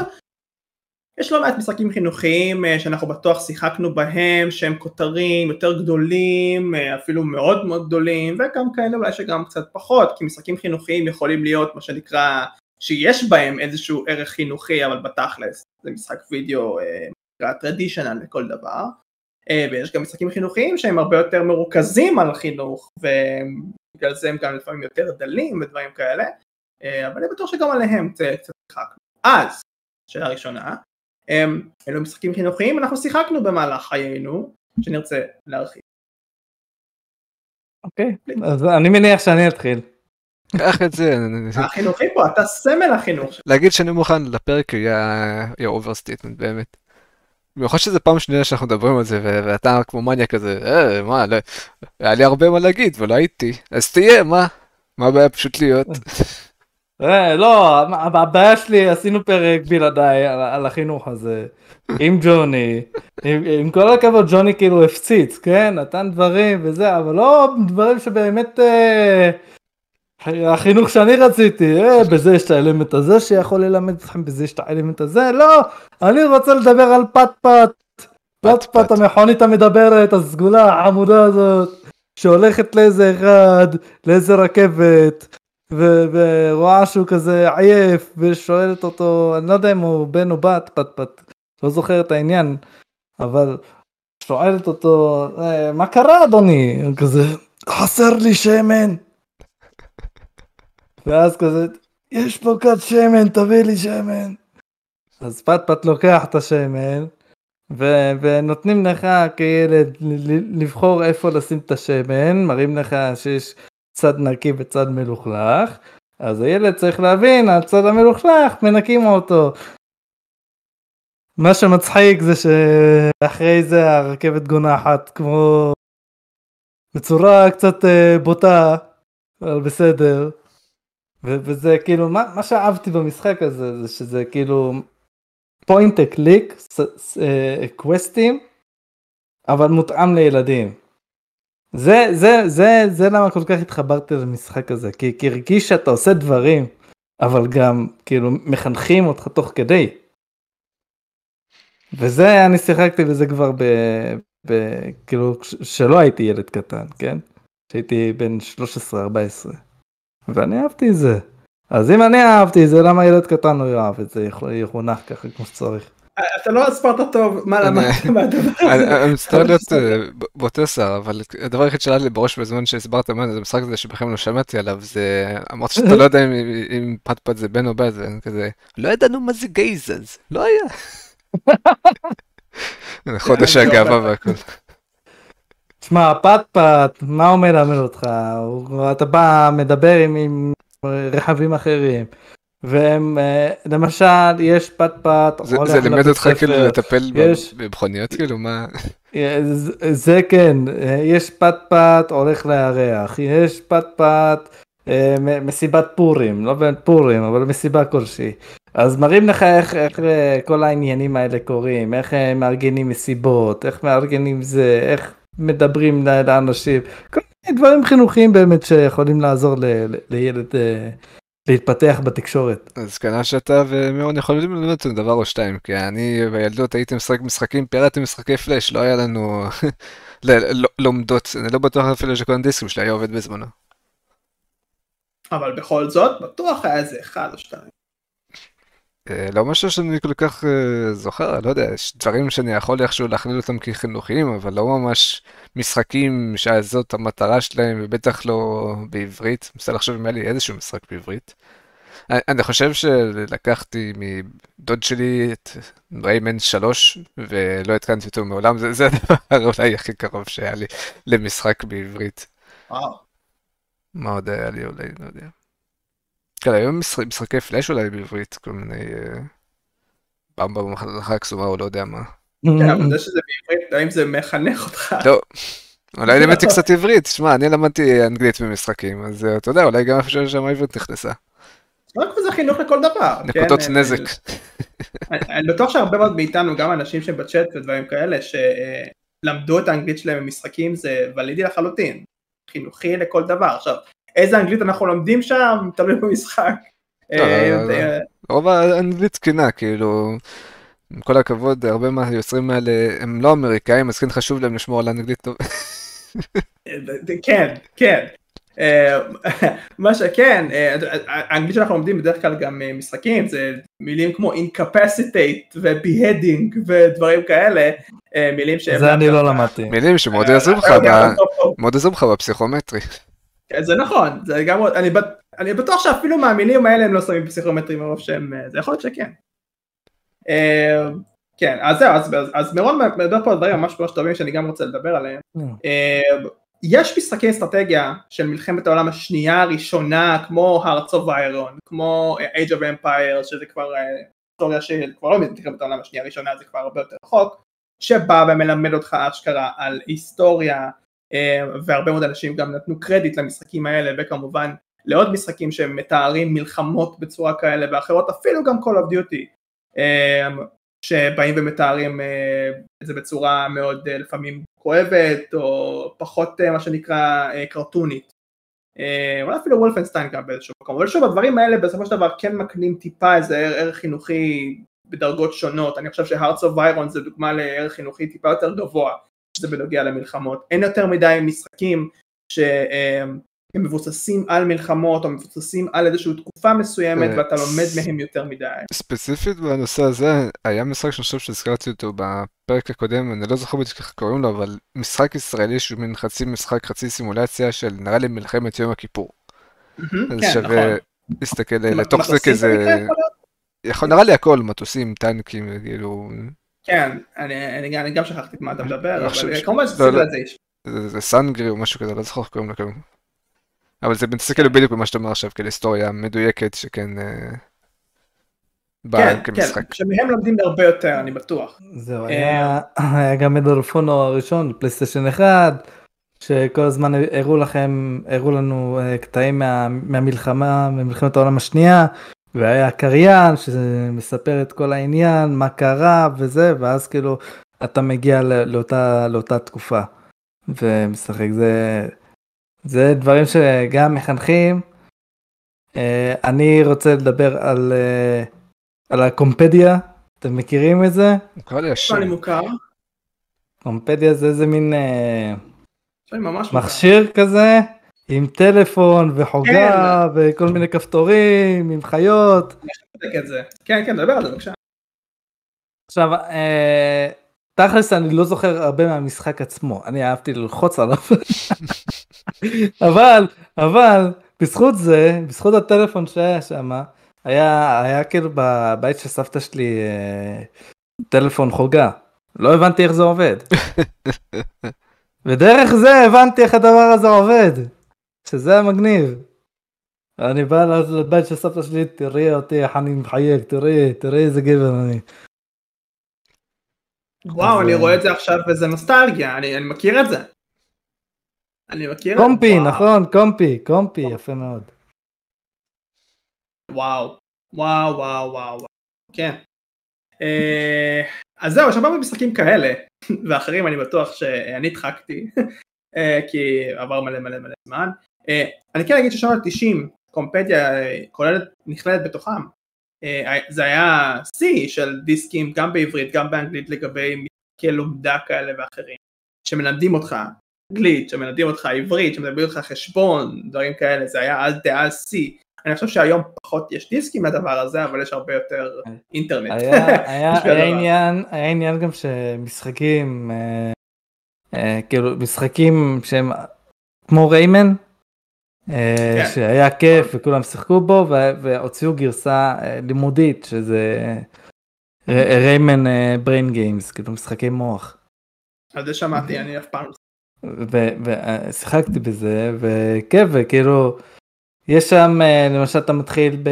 יש לא מעט משחקים חינוכיים אה, שאנחנו בטוח שיחקנו בהם שהם כותרים יותר גדולים אה, אפילו מאוד מאוד גדולים וגם כאלה אולי שגם קצת פחות כי משחקים חינוכיים יכולים להיות מה שנקרא שיש בהם איזשהו ערך חינוכי אבל בתכלס זה משחק וידאו אה, נקרא טרדישיונל לכל דבר אה, ויש גם משחקים חינוכיים שהם הרבה יותר מרוכזים על חינוך ובגלל זה הם גם לפעמים יותר דלים ודברים כאלה אה, אבל אני בטוח שגם עליהם קצת שיחקנו אז שאלה ראשונה אמ, אלו משחקים חינוכיים אנחנו שיחקנו במהלך חיינו שנרצה להרחיב. אוקיי, אז אני מניח שאני אתחיל. קח את זה, החינוכי פה אתה סמל החינוך שלך. להגיד שאני מוכן לפרק יהיה overstatement באמת. במיוחד שזה פעם שנייה שאנחנו מדברים על זה ואתה כמו מניה כזה, אה, מה, לא, היה לי הרבה מה להגיד ולא הייתי, אז תהיה, מה? מה הבעיה פשוט להיות? אה, לא, הבעיה שלי, עשינו פרק בלעדיי על, החינוך הזה, עם ג'וני, עם כל הכבוד, ג'וני כאילו הפציץ, כן, נתן דברים וזה, אבל לא דברים שבאמת אה, החינוך שאני רציתי, אה, בזה יש את האלמנט הזה שיכול ללמד אתכם, בזה יש את האלמנט הזה, לא, אני רוצה לדבר על פט פט, פט פט המכונית המדברת, הסגולה החמודה הזאת, שהולכת לאיזה אחד, לאיזה רכבת, ו- ורואה שהוא כזה עייף ושואלת אותו אני לא יודע אם הוא בן או בת פט פט לא זוכר את העניין אבל שואלת אותו "אה, מה קרה אדוני? כזה חסר לי שמן ואז כזה יש פה כת שמן תביא לי שמן אז פט פט לוקח את השמן ו- ונותנים לך כילד לבחור איפה לשים את השמן מראים לך שיש צד נקי וצד מלוכלך, אז הילד צריך להבין, הצד המלוכלך, מנקים אותו. מה שמצחיק זה שאחרי זה הרכבת גונחת כמו בצורה קצת אה, בוטה, אבל בסדר. וזה כאילו, מה, מה שאהבתי במשחק הזה זה שזה כאילו point click, קווסטים, אבל מותאם לילדים. זה, זה, זה, זה למה כל כך התחברתי למשחק הזה, כי, כי הרגיש שאתה עושה דברים, אבל גם כאילו מחנכים אותך תוך כדי. וזה, אני שיחקתי בזה כבר ב... ב כאילו, שלא הייתי ילד קטן, כן? שהייתי בן 13-14. ואני אהבתי את זה. אז אם אני אהבתי את זה, למה ילד קטן לא יאהב את זה, יחונך ככה כמו שצריך. אתה לא הסברת טוב מה למדת מהדבר הזה. אני מצטער להיות אה, באותו שר, אבל הדבר היחיד שעלה לי בראש בזמן שהסברת מה זה המשחק הזה שבכם לא שמעתי עליו, זה אמרת שאתה לא יודע אם פטפט זה בן או בת, כזה, לא ידענו מה זה גייזז, לא היה. חודש הגאווה והכל. תשמע, פטפט, מה הוא מלמד אותך? אתה בא, מדבר עם רכבים אחרים. והם אה, למשל יש פטפט זה, זה לימד אותך כאילו לטפל יש, במכוניות כאילו מה אה, זה כן אה, יש פטפט הולך לירח יש פטפט מסיבת פורים לא באמת פורים אבל מסיבה כלשהי אז מראים לך איך, איך כל העניינים האלה קורים איך מארגנים מסיבות איך מארגנים זה איך מדברים לאנשים כל מיני דברים חינוכיים באמת שיכולים לעזור ל, ל, לילד להתפתח בתקשורת. אז כנראה שאתה ומירון יכולים ללמוד את דבר או שתיים, כי אני בילדות הייתי משחק משחקים, פירטתי משחקי פלאש, לא היה לנו לומדות, אני לא בטוח אפילו שכל הדיסקים שלי היה עובד בזמנו. אבל בכל זאת, בטוח היה איזה אחד או שתיים. אה, לא משהו שאני כל כך אה, זוכר, לא יודע, יש דברים שאני יכול איכשהו להכליל אותם כחינוכיים, אבל לא ממש משחקים שזאת המטרה שלהם, ובטח לא בעברית. מנסה לחשוב אם היה לי איזשהו משחק בעברית. אני חושב שלקחתי מדוד שלי את ריימן 3 ולא התקנתי אותו מעולם, זה, זה הדבר אולי הכי קרוב שהיה לי למשחק בעברית. וואו. מה עוד היה לי אולי, לא יודע. כן, היום משחקי פלאש אולי בעברית, כל מיני... אה, במבה במחלקה הקסומה או לא יודע מה. כן, אבל זה שזה בעברית, האם זה מחנך אותך? לא. אולי לימדתי קצת עברית, שמע, אני למדתי אנגלית במשחקים, אז אה, אתה יודע, אולי גם איפה ששם העברית נכנסה. רק זה חינוך לכל דבר. נקודות כן, נזק. אני בטוח שהרבה מאוד מאיתנו, גם אנשים שבצ'אט ודברים כאלה, שלמדו את האנגלית שלהם במשחקים, זה ולידי לחלוטין. חינוכי לכל דבר. עכשיו, איזה אנגלית אנחנו לומדים שם, תלוי במשחק. לא, לא, לא, רוב האנגלית תקינה, כאילו, עם כל הכבוד, הרבה מהיוצרים האלה הם לא אמריקאים, אז כן חשוב להם לשמור על אנגלית טוב. כן, כן. אה, מה שכן, אה, האנגלית שאנחנו לומדים בדרך כלל גם אה, משחקים, זה מילים כמו incapacitate ו-beheading ודברים כאלה, מילים שהם... זה אני לא למדתי. מילים שמאוד יעזרו לך בפסיכומטרי. כן, זה נכון, זה גם, אני, אני בטוח שאפילו מהמילים האלה הם לא שמים פסיכומטרים מרוב שהם, אה, זה יכול להיות שכן. אה, כן, אז זהו, אז, אז, אז מירון מדבר פה על דברים ממש ממש טובים שאני גם רוצה לדבר עליהם. אה, יש משחקי אסטרטגיה של מלחמת העולם השנייה הראשונה, כמו Hearts of Iron, כמו Age of Empire, שזה כבר היסטוריה של כבר לא מלחמת העולם השנייה הראשונה, זה כבר הרבה יותר רחוק, שבא ומלמד אותך אשכרה על היסטוריה, והרבה מאוד אנשים גם נתנו קרדיט למשחקים האלה וכמובן לעוד משחקים שמתארים מלחמות בצורה כאלה ואחרות אפילו גם Call of Duty אה, שבאים ומתארים אה, את זה בצורה מאוד לפעמים כואבת או פחות מה שנקרא קרטונית. אולי אפילו וולפנשטיין גם באיזשהו מקום. אבל שוב הדברים האלה בסופו של דבר כן מקנים טיפה איזה ערך חינוכי בדרגות שונות. אני חושב ש-Hearts of Iron זה דוגמה לערך חינוכי טיפה יותר גבוה שזה בנוגע למלחמות. אין יותר מדי משחקים שהם מבוססים על מלחמות או מבוססים על איזושהי תקופה מסוימת אה, ואתה לומד מהם יותר מדי. ספציפית בנושא הזה היה משחק שאני חושב שהזכרתי אותו בפרק הקודם אני לא זוכר בדיוק איך קוראים לו אבל משחק ישראלי שהוא מין חצי משחק חצי סימולציה של נראה לי מלחמת יום הכיפור. אז כן, שווה נכון. להסתכל לתוך זה כזה. יכול נראה לי הכל מטוסים טנקים כאילו כן, אני, אני, אני גם שכחתי מה אתה מדבר, אבל כמובן שזה לא, זה יש. זה סנגרי או משהו כזה, לא זוכר איך קוראים לו. אבל זה כאילו בדיוק במה שאתה אומר עכשיו, כאילו היסטוריה מדויקת שכן אה, באה כן, כמשחק. כן, שמהם לומדים הרבה יותר, אני בטוח. זהו, אה, היה גם מדלפונו הראשון, פלייסטיישן 1, שכל הזמן הראו לכם, הראו לנו אה, קטעים מהמלחמה, ממלחמת העולם השנייה, והיה קריין שמספר את כל העניין, מה קרה וזה, ואז כאילו אתה מגיע לאותה, לאותה תקופה. ומשחק. זה, זה דברים שגם מחנכים. אה, אני רוצה לדבר על, אה, על הקומפדיה, אתם מכירים את זה? נקרא לי השם. לי מוכר. קומפדיה זה איזה מין אה, ממש מוכר. מכשיר כזה עם טלפון וחוגה וכל מיני כפתורים עם חיות. כן, כן, דבר על זה בבקשה. עכשיו, אה, תכלס אני לא זוכר הרבה מהמשחק עצמו, אני אהבתי ללחוץ עליו. אבל, אבל, בזכות זה, בזכות הטלפון שהיה שם, היה, היה כאילו בבית של סבתא שלי אה, טלפון חוגה. לא הבנתי איך זה עובד. ודרך זה הבנתי איך הדבר הזה עובד. שזה המגניב. אני בא לבית של סבתא שלי, תראי אותי איך אני מחייג, תראי, תראי איזה גבר אני. וואו, אני אה, רואה את זה עכשיו וזה נוסטלגיה, אני אני מכיר את זה. אני מכיר את זה. קומפי, נכון, קומפי, קומפי, יפה מאוד. וואו, וואו, וואו, וואו. כן. אה, אז זהו, יש הרבה משחקים כאלה, ואחרים אני בטוח שאני הדחקתי, אה, כי עבר מלא מלא מלא זמן. אה, אני כן אגיד ששנות ה-90, קומפדיה אה, כוללת, נכללת בתוכם. אה, זה היה שיא של דיסקים גם בעברית, גם באנגלית לגבי משחקי לומדה כאלה ואחרים, שמלמדים אותך אנגלית, שמלמדים אותך עברית, שמלמדים אותך חשבון, דברים כאלה, זה היה אז דאז שיא. אני חושב שהיום פחות יש דיסקים לדבר הזה, אבל יש הרבה יותר אינטרנט. היה, היה, היה. עניין, היה עניין גם שמשחקים, אה, אה, כאילו משחקים שהם כמו ריימן, כן. שהיה כיף וכולם שיחקו בו והוציאו גרסה אה, לימודית שזה ריימן בריין גיימס, כאילו משחקי מוח. על זה שמעתי, אני אף פעם לא ושיחקתי בזה וכיף וכאילו יש שם אה, למשל אתה מתחיל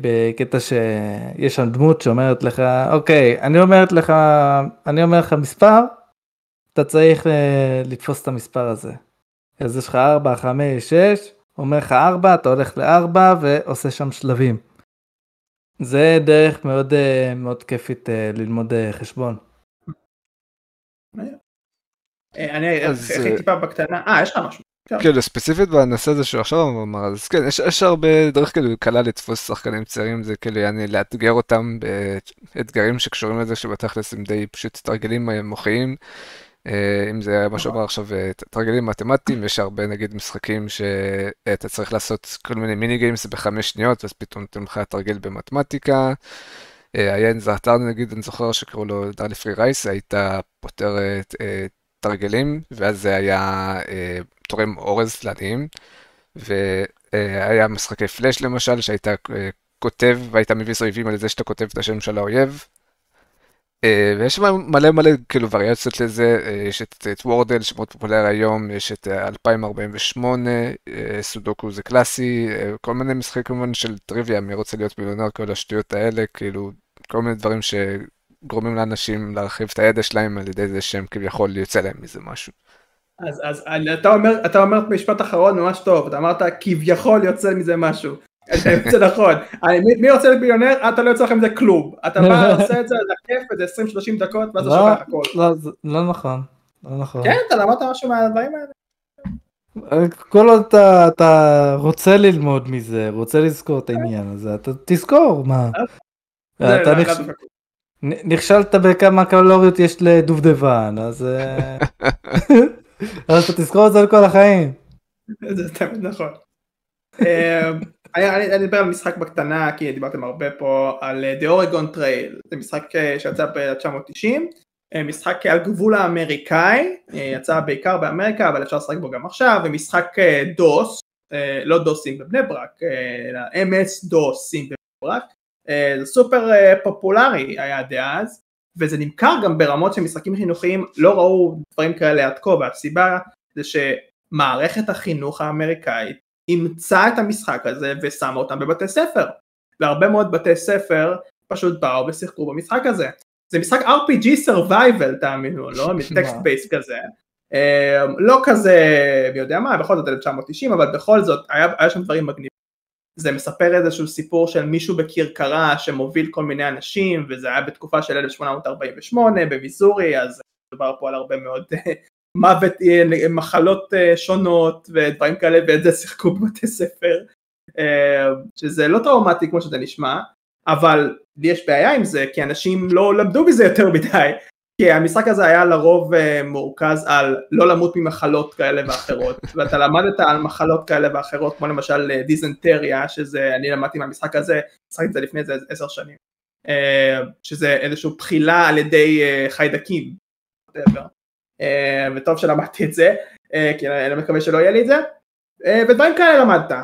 בקטע שיש שם דמות שאומרת לך אוקיי אני אומרת לך אני אומר לך מספר אתה צריך אה, לתפוס את המספר הזה. אז יש לך 4 5 6 אומר לך 4 אתה הולך ל-4 ועושה שם שלבים. זה דרך מאוד אה, מאוד כיפית אה, ללמוד אה, חשבון. אני הכי אה, טיפה בקטנה, אה יש לך משהו. אפשר. כאילו ספציפית בנושא הזה שהוא עכשיו אמר, אז כן, יש, יש הרבה דרך כאילו קלה לתפוס שחקנים צעירים, זה כאילו יעני לאתגר אותם באתגרים שקשורים לזה שבתכלס הם די פשוט תרגילים מוחיים. אה, אם זה מה שאומר עכשיו אה, תרגילים מתמטיים, יש הרבה נגיד משחקים שאתה צריך לעשות כל מיני מיני גיימס בחמש שניות, אז פתאום נותנים לך תרגיל במתמטיקה. אה, היה איזה אתר נגיד, אני זוכר שקראו לו דרלי פרי רייס, היית פותר אה, אה, תרגילים, ואז זה היה אה, תורם אורז לעניים, והיה משחקי פלאש למשל, שהיית אה, כותב והיית מביס אויבים על זה שאתה כותב את השם של האויב. אה, ויש מלא מלא כאילו וריאציות לזה, אה, יש את, את וורדל שמאוד פופולרי היום, יש את אה, 2048, אה, סודוקו זה קלאסי, אה, כל מיני משחקים כמובן של טריוויה, מי רוצה להיות מיליונר, כל השטויות האלה, כאילו כל מיני דברים שגורמים לאנשים להרחיב את הידע שלהם על ידי זה שהם כביכול יוצא להם מזה משהו. אז, אז אתה אומר, אתה אומר משפט אחרון ממש טוב, אתה אמרת כביכול יוצא מזה משהו. זה נכון, מי- רוצה להיות מיליונר? אתה לא יוצא לך מזה כלום. אתה בא, עושה את זה, זה כיף, איזה 20-30 דקות, ואז אתה לא, שוכח הכל. לא, זה לא נכון. לא נכון. כן, אתה למדת משהו מהדברים האלה? כל עוד אתה, אתה רוצה ללמוד מזה, רוצה לזכור את העניין הזה, אתה תזכור מה. זה אתה לא- נכש- לא- נ- נכשלת בכמה קלוריות יש לדובדבן, אז אה, אז אתה תזכור את זה לכל החיים. זה תמיד נכון. אני אדבר על משחק בקטנה, כי דיברתם הרבה פה, על אה, The Oregon Trail, זה משחק אה, שיצא ב-1990, אה, משחק על גבול האמריקאי, יצא בעיקר באמריקה, אבל אפשר לשחק בו גם עכשיו, ומשחק דוס, לא דוסים בבני ברק, אלא MS דוסים בבני ברק, זה סופר פופולרי היה דאז, וזה נמכר גם ברמות של משחקים חינוכיים, לא ראו דברים כאלה עד כה, והסיבה זה שמערכת החינוך האמריקאית אימצה את המשחק הזה ושמה אותם בבתי ספר. והרבה מאוד בתי ספר פשוט באו ושיחקו במשחק הזה. זה משחק RPG survival תאמינו, לא? מ text based כזה. אה, לא כזה, מי יודע מה, בכל זאת 1990, אבל בכל זאת היה, היה שם דברים מגניבים. זה מספר איזשהו סיפור של מישהו בכרכרה שמוביל כל מיני אנשים, וזה היה בתקופה של 1848 במיזורי, אז מדובר פה על הרבה מאוד מוות, אה, מחלות אה, שונות ודברים כאלה ואת זה שיחקו בבתי ספר, אה, שזה לא טראומטי כמו שזה נשמע, אבל לי יש בעיה עם זה כי אנשים לא למדו בזה יותר מדי, כי המשחק הזה היה לרוב מורכז על לא למות ממחלות כאלה ואחרות, ואתה למדת על מחלות כאלה ואחרות כמו למשל דיזנטריה, שזה אני למדתי מהמשחק הזה, משחקתי את זה לפני איזה עשר שנים, שזה איזושהי בחילה על ידי חיידקים, וטוב שלמדתי את זה, אה, כי אני מקווה שלא יהיה לי את זה, אה, ודברים כאלה למדת,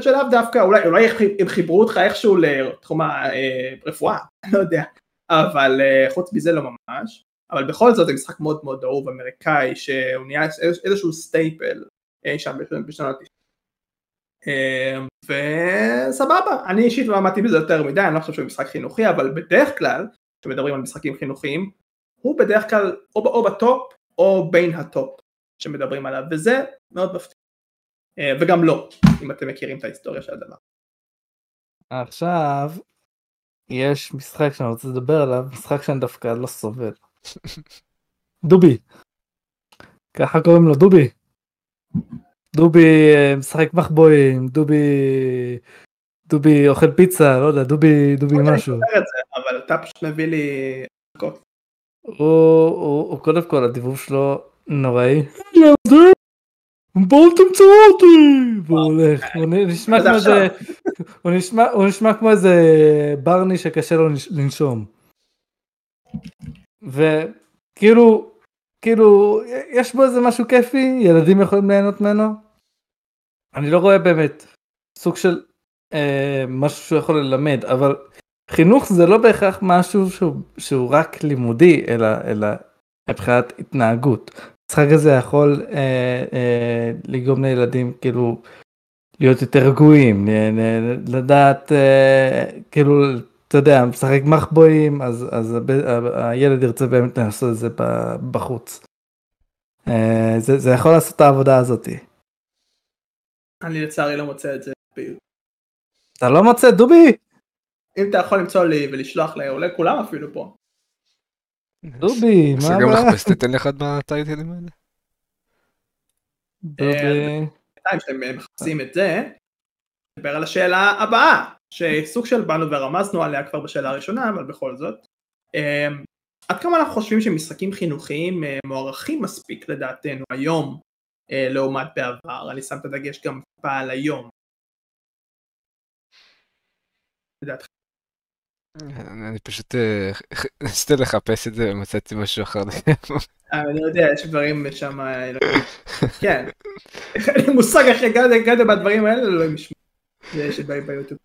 שלאו דווקא, אולי, אולי הם חיברו אותך איכשהו לתחום הרפואה, לא יודע, אבל חוץ מזה לא ממש, אבל בכל זאת זה משחק מאוד מאוד אהוב אמריקאי, שהוא נהיה איזשהו staple שם בשנות ה וסבבה, אני אישית לא למדתי בזה יותר מדי, אני לא חושב שהוא משחק חינוכי, אבל בדרך כלל, כשמדברים על משחקים חינוכיים, הוא בדרך כלל או, או בטופ או בין הטופ שמדברים עליו וזה מאוד מפתיע אה, וגם לא אם אתם מכירים את ההיסטוריה של הדבר. עכשיו יש משחק שאני רוצה לדבר עליו משחק שאני דווקא לא סובל. דובי. ככה קוראים לו דובי. דובי אה, משחק מחבואים דובי דובי אוכל פיצה לא יודע דובי דובי משהו. אבל אתה פשוט מביא לי הוא, הוא, הוא קודם כל הדיבוב שלו נוראי. בואו תמצאו אותי! והוא הולך, הוא נשמע כמו איזה, הוא נשמע, הוא נשמע כמו איזה ברני שקשה לו לנשום. וכאילו, כאילו, יש בו איזה משהו כיפי, ילדים יכולים ליהנות ממנו. אני לא רואה באמת סוג של אה, משהו שהוא יכול ללמד, אבל חינוך זה לא בהכרח משהו שהוא, שהוא רק לימודי, אלא, אלא מבחינת התנהגות. המשחק הזה יכול אה, אה, לגרום לילדים כאילו להיות יותר רגועים, לדעת אה, כאילו, אתה יודע, משחק מחבואים, אז, אז הילד ירצה באמת לעשות את זה בחוץ. אה, זה, זה יכול לעשות את העבודה הזאתי. אני לצערי לא מוצא את זה. אתה לא מוצא דובי? אם אתה יכול למצוא לי ולשלוח לי, אולי כולם אפילו פה. דובי, מה הבעיה? שגם לחפש, תתן לך בטייטלים האלה. דובי. בינתיים שאתם מחפשים את זה, נדבר על השאלה הבאה, שסוג של באנו ורמזנו עליה כבר בשאלה הראשונה, אבל בכל זאת. אמ, עד כמה אנחנו חושבים שמשחקים חינוכיים אה, מוערכים מספיק לדעתנו היום אה, לעומת בעבר, אני שם את הדגש גם טיפה על היום. לדעתכם. אני פשוט אה, ניסיתי לחפש את זה ומצאתי משהו אחר. אה, אני יודע, יש דברים שם, אה, כן. אין לי מושג איך הגעתם בדברים האלה, לא אם ישמעו. יש ביוטיוב.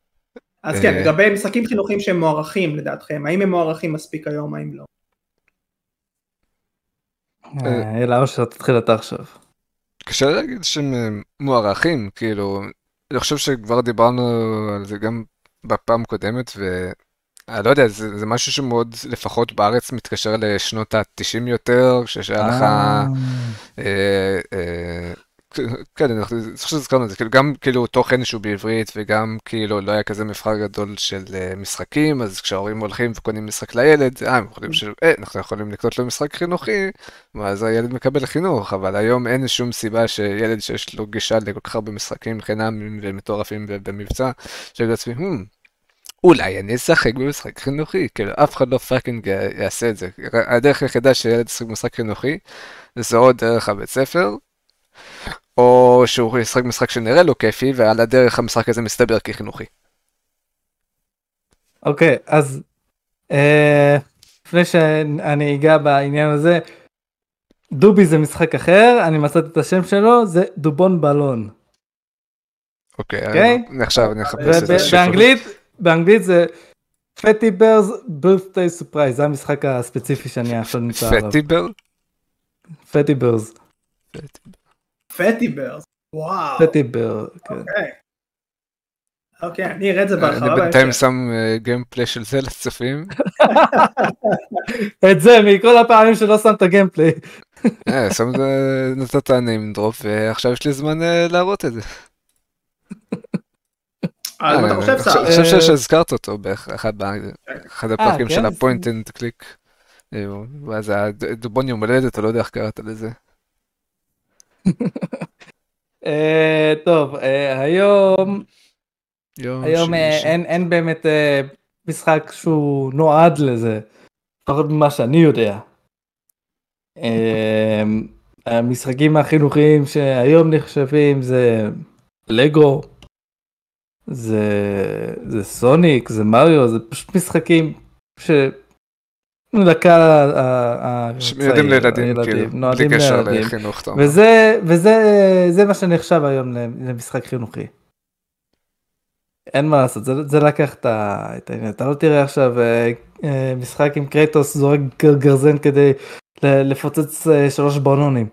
אז כן, לגבי משחקים חינוכיים שהם מוערכים לדעתכם, האם הם מוערכים מספיק היום, האם לא? או שאתה תתחיל אתה עכשיו. קשה להגיד שהם מוערכים, כאילו, אני חושב שכבר דיברנו על זה גם בפעם קודמת, ואני לא יודע, זה, זה משהו שמאוד, לפחות בארץ, מתקשר לשנות ה-90 יותר, שהיה לך... אה. אה, אה, כן, אני חושב שהזכרנו את זה, כאילו גם כאילו תוכן שהוא בעברית וגם כאילו לא היה כזה מבחר גדול של משחקים, אז כשההורים הולכים וקונים משחק לילד, אה, הם יכולים ש... אה, אנחנו יכולים לקנות לו משחק חינוכי, ואז הילד מקבל חינוך, אבל היום אין שום סיבה שילד שיש לו גישה לכל כך הרבה משחקים חינמים ומטורפים במבצע, שיגיד לעצמי, hmm, אולי אני אשחק במשחק חינוכי, כאילו אף אחד לא fucking יעשה את זה. הדרך היחידה שילד ישחק במשחק חינוכי זה או דרך הבית ספר, או שהוא ישחק משחק שנראה לו כיפי, ועל הדרך המשחק הזה מסתבר כחינוכי. אוקיי, okay, אז אה, לפני שאני אגע בעניין הזה, דובי זה משחק אחר, אני מצאתי את השם שלו, זה דובון בלון. אוקיי, okay, אוקיי? okay? עכשיו אני אחפש את זה. באנגלית באנגלית זה Fatty Bear's Birthday Surprise זה המשחק הספציפי שאני עכשיו נמצא עליו. Fatty Bear? Fatty Bear's. Fatty Bear's. וואו. Fatty Bear. כן. אוקיי. אני אראה את זה בהרחבה. אני בינתיים שם gameplay אה, של זה לצופים. את זה מכל הפעמים שלא שם את ה gameplay. שם נתת name drop ועכשיו יש לי זמן אה, להראות את זה. אה, אני חושב שהזכרת אותו באחד הפרקים של ה point and click. ואז הדובון יום הולדת, אתה לא יודע איך קראת לזה. אה, טוב, אה, היום יום היום אה. אין באמת אה, משחק שהוא נועד לזה, לפחות ממה שאני יודע. אה, המשחקים החינוכיים שהיום נחשבים זה לגו, זה זה סוניק, זה מריו, זה פשוט משחקים ש... לקהל ה- ה- שמיועדים הצעיר, לילדים, הילדים, כאילו, בלי נועדים קשר לילדים. לחינוך, אתה אומר. וזה וזה זה מה שנחשב היום למשחק חינוכי. אין מה לעשות זה, זה לקח את העניין אתה לא תראה עכשיו אה, אה, משחק עם קרייטוס זורק גר- גרזן כדי ל- לפוצץ אה, שלוש בלונים.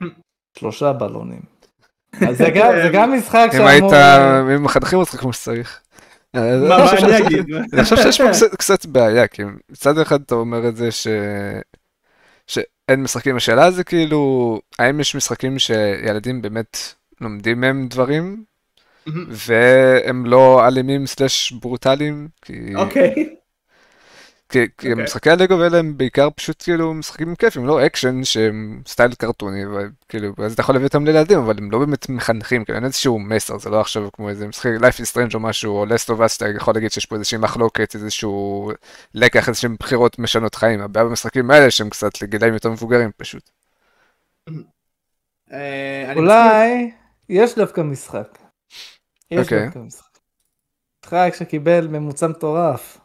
שלושה בלונים. אז זה גם זה גם משחק אם היית, שאמור... אה, אם מחנכים אותך כמו שצריך. מה אני אגיד? אני חושב שיש פה קצת- בעיה, כי מצד אחד אתה אומר את זה ש... שאין משחקים, השאלה זה כאילו, האם יש משחקים שילדים באמת לומדים מהם דברים. והם לא אלימים slash ברוטליים? כי... אוקיי. כי, אוקיי. משחקי הלגו האלה הם בעיקר פשוט כאילו משחקים כיפים, לא אקשן שהם style קרטוני, וכאילו, אז אתה יכול להביא אותם לילדים, אבל הם לא באמת מחנכים, כאילו אין איזשהו מסר, זה לא עכשיו כמו איזה משחק Life is Strange או משהו, או Last of Us, אתה יכול להגיד שיש פה איזושהי מחלוקת, איזשהו לקח, איזשהם בחירות משנות חיים, הבעיה במשחקים האלה שהם קצת לגילאים יותר מבוגרים פשוט. אה. אולי יש דווקא משחק. יש אוקיי. דווקא משחק. משחק שקיבל ממוצע מטורף.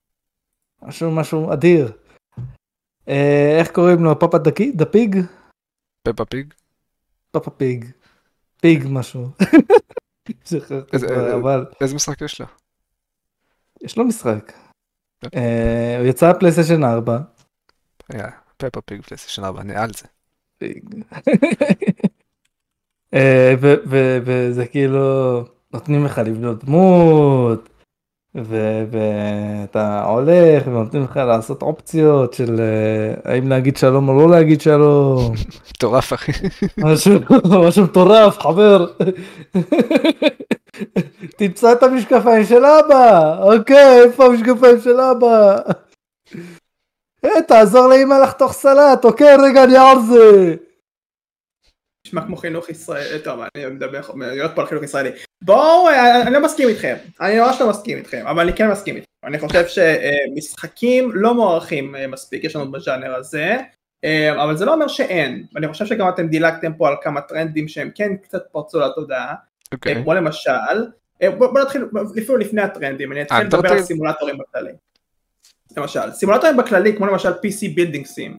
משהו משהו אדיר. אה, איך קוראים לו Peppa דקי? דה Pig? Peppa Pig? Peppa Pig. Pig משהו. שכחתי איזה- משחק יש לו? יש לו משחק. אה, הוא יצא פלייסטיישן 4. היה, פפה פיג פלייסטיישן 4, אני על זה. פיג. אה, וזה כאילו נותנים לך לבנות דמות ואתה הולך ונותנים לך לעשות אופציות של אה, האם להגיד שלום או לא להגיד שלום. מטורף אחי. משהו מטורף חבר. תמצא את המשקפיים של אבא. אוקיי איפה המשקפיים של אבא? אה, תעזור לאמא לחתוך סלט. אוקיי רגע אני על זה נשמע כמו חינוך ישראלי, טוב אני מדבר להיות פה על חינוך ישראלי. בואו, אה, אני לא מסכים איתכם, אני ממש לא מסכים איתכם, אבל אני כן מסכים איתכם. אני חושב שמשחקים לא מוערכים אה, מספיק, יש לנו בז'אנר הזה, אה, אבל זה לא אומר שאין. אני חושב שגם אתם דילגתם פה על כמה טרנדים שהם כן קצת פרצו לתודעה, אוקיי. אה, כמו למשל, אה, בוא נתחיל אפילו לפני הטרנדים, אני אתחיל לדבר על? סימולטורים בכללי. למשל, סימולטורים בכללי כמו למשל PC Building Sim,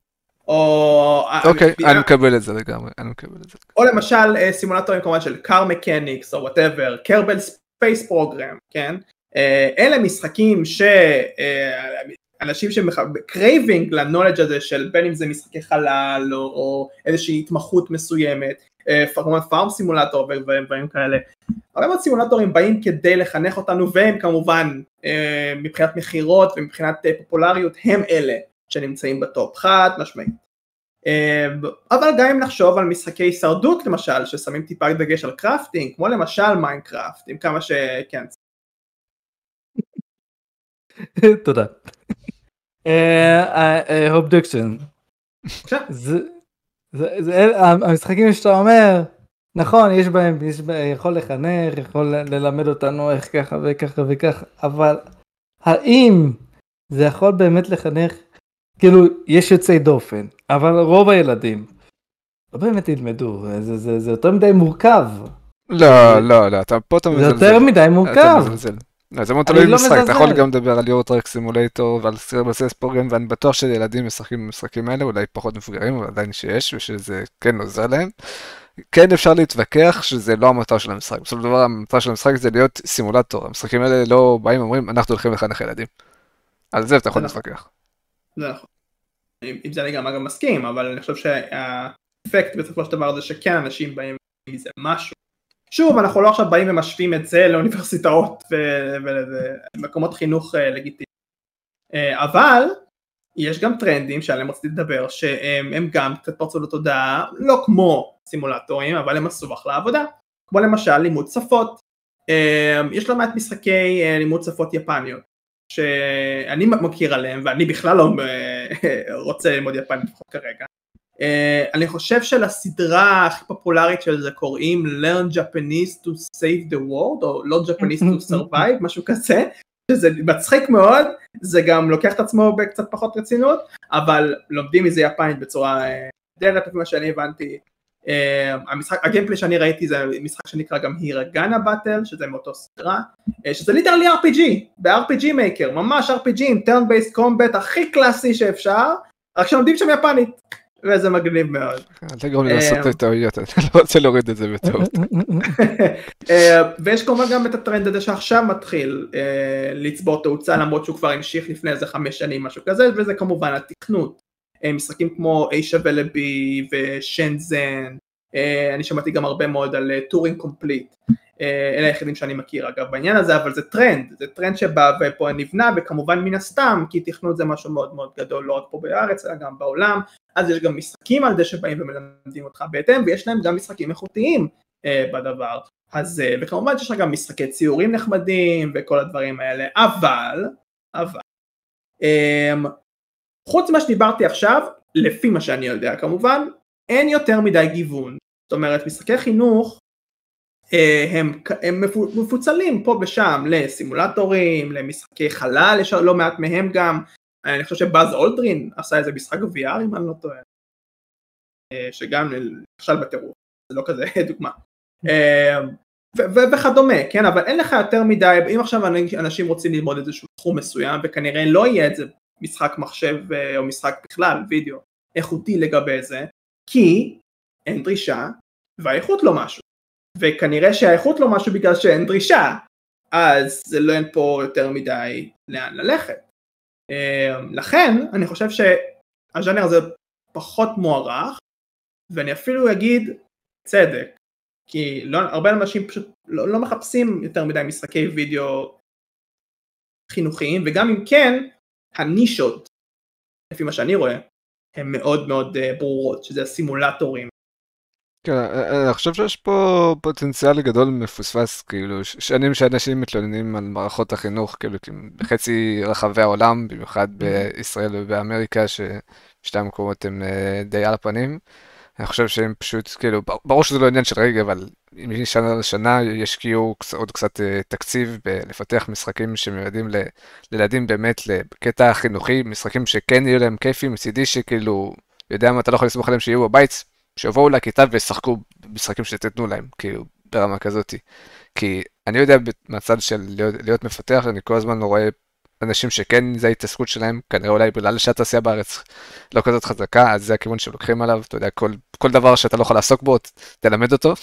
או... אוקיי, אני מקבל את זה לגמרי, אני מקבל את זה. או למשל אה, סימולטורים כמובן של car mechanics או whatever, Kerbal Space Program, כן? אה, אלה משחקים שאנשים ש craving ל knowledge הזה של בין אם זה משחקי חלל או, או איזושהי התמחות מסוימת, אה, כמובן Farm Simulator ודברים כאלה. הרבה מאוד סימולטורים באים כדי לחנך אותנו והם כמובן מבחינת מכירות ומבחינת פופולריות הם אלה שנמצאים ב top חד משמעית. אה, אבל גם אם נחשוב על משחקי הישרדות למשל ששמים טיפה דגש על crafting כמו למשל מיינקראפט עם כמה שכן תודה. אה, ה education. זה, זה, אל- המשחקים שאתה אומר, נכון, יש בהם, יש בהם, יכול לחנך, יכול ללמד אותנו איך ככה וככה וככה, אבל האם זה יכול באמת לחנך, כאילו, יש יוצאי דופן, אבל רוב הילדים לא באמת ילמדו, זה, זה, זה יותר מדי מורכב, לא, לא, לא, אתה פה אתה זה מזלזל. יותר מדי אתה מורכב. מזלזל. לא, זה מאוד תלוי לא במשחק, אתה יכול. גם לדבר על יורו-טרק סימולטור ועל סרבסס פרוגרם, ואני בטוח שילדים משחקים במשחקים האלה, אולי פחות מבוגרים, אבל עדיין שיש, ושזה כן עוזר להם. כן אפשר להתווכח שזה לא המטרה של המשחק. בסופו של דבר המטרה של המשחק זה להיות סימולטור. המשחקים האלה לא באים ואומרים, אנחנו הולכים לחנך ילדים. על זה אתה יכול זה נכון. להתווכח. זה נכון. עם זה אני גם אגב מסכים אבל אני חושב שהאפקט בסופו של דבר זה שכן אנשים באים מזה משהו. שוב אנחנו לא עכשיו באים ומשווים את זה לאוניברסיטאות ולמקומות חינוך אה, לגיטימיים. אה, אבל יש גם טרנדים שעליהם רציתי לדבר שהם הם גם קצת פרצו לתודעה לא כמו סימולטורים אבל הם עשו אחלה עבודה כמו למשל לימוד שפות. אה, יש לא מעט משחקי לימוד שפות יפניות שאני מכיר עליהם ואני בכלל לא אה, רוצה ללמוד יפנית לפחות כרגע. Uh, אני חושב שלסדרה הכי פופולרית של זה קוראים learn Japanese to save the world או לא Japanese to survive משהו כזה שזה מצחיק מאוד זה גם לוקח את עצמו בקצת פחות רצינות אבל לומדים מזה יפנית בצורה uh, לפי מה שאני הבנתי המשחק הגיימפלי שאני ראיתי זה משחק שנקרא גם הירגנה באטל שזה מאותו סדרה uh, שזה ליטרלי RPG ב-RPG maker ממש RPG עם turn based combat הכי קלאסי שאפשר רק שלומדים שם יפנית וזה מגניב מאוד. אל תגרום לי לעשות את טעויות, אני לא רוצה להוריד את זה בטעות. אה, ויש כמובן גם את הטרנד הזה שעכשיו מתחיל אה, לצבור תאוצה למרות שהוא כבר המשיך לפני איזה חמש שנים משהו כזה וזה כמובן התכנות. אה, משחקים כמו A שווה ל-B ו Shenzhen, אני שמעתי גם הרבה מאוד על Turing Complete. אלה היחידים שאני מכיר אגב בעניין הזה אבל זה טרנד, זה טרנד שבא ופה נבנה וכמובן מן הסתם כי תכנות זה משהו מאוד מאוד גדול לא רק פה בארץ אלא גם בעולם. אז יש גם משחקים על זה שבאים ומלמדים אותך בהתאם ויש להם גם משחקים איכותיים אה, בדבר אז אה, וכמובן שיש לך גם משחקי ציורים נחמדים וכל הדברים האלה אבל אבל אה, חוץ ממה שדיברתי עכשיו לפי מה שאני יודע כמובן אין יותר מדי גיוון. זאת אומרת משחקי חינוך אה, הם, הם מפוצלים פה ושם לסימולטורים, למשחקי חלל, יש לא מעט מהם גם, אני חושב שבאז אולדרין עשה איזה משחק VR אם אני לא טועה, אה, שגם נכשל בטירוף, זה לא כזה דוגמה, אה, וכדומה, כן, אבל אין לך יותר מדי, אם עכשיו אנשים רוצים ללמוד איזשהו תחום מסוים וכנראה לא יהיה איזה משחק מחשב או משחק בכלל, וידאו, איכותי לגבי זה, כי אין דרישה והאיכות לא משהו. וכנראה שהאיכות לא משהו בגלל שאין דרישה, אז זה לא אין פה יותר מדי לאן ללכת. אמ, לכן אני חושב שהז'אנר הזה פחות מוערך, ואני אפילו אגיד צדק, כי לא, הרבה אנשים פשוט לא, לא מחפשים יותר מדי משחקי וידאו חינוכיים, וגם אם כן, הנישות, לפי מה שאני רואה, הן מאוד מאוד אה, ברורות, שזה הסימולטורים כן, אה, אה, אני חושב שיש פה פוטנציאל גדול מפוספס, כאילו, שנים שאנשים מתלוננים על מערכות החינוך, כאילו, בחצי רחבי העולם, במיוחד mm-hmm. בישראל ובאמריקה, ששתי המקומות הם די על הפנים. אני חושב שהם פשוט, כאילו, ברור שזה לא עניין של רגע, אבל משנה לשנה ישקיעו עוד קצת תקציב בלפתח משחקים שמיועדים לילדים באמת לקטע החינוכי, משחקים שכן יהיו להם כיפים, מצידי שכאילו, יודע מה, אתה לא יכול לסמוך עליהם שיהיו בבית, שיבואו לכיתה וישחקו משחקים שתתנו להם, כאילו, ברמה כזאתי. כי אני יודע מהצד של להיות, להיות מפתח, אני כל הזמן רואה אנשים שכן זה ההתעסקות שלהם, כנראה אולי בגלל שהתעשייה בארץ לא כזאת חזקה, אז זה הכיוון שלוקחים עליו, אתה יודע, כל, כל דבר שאתה לא יכול לעסוק בו, תלמד אותו.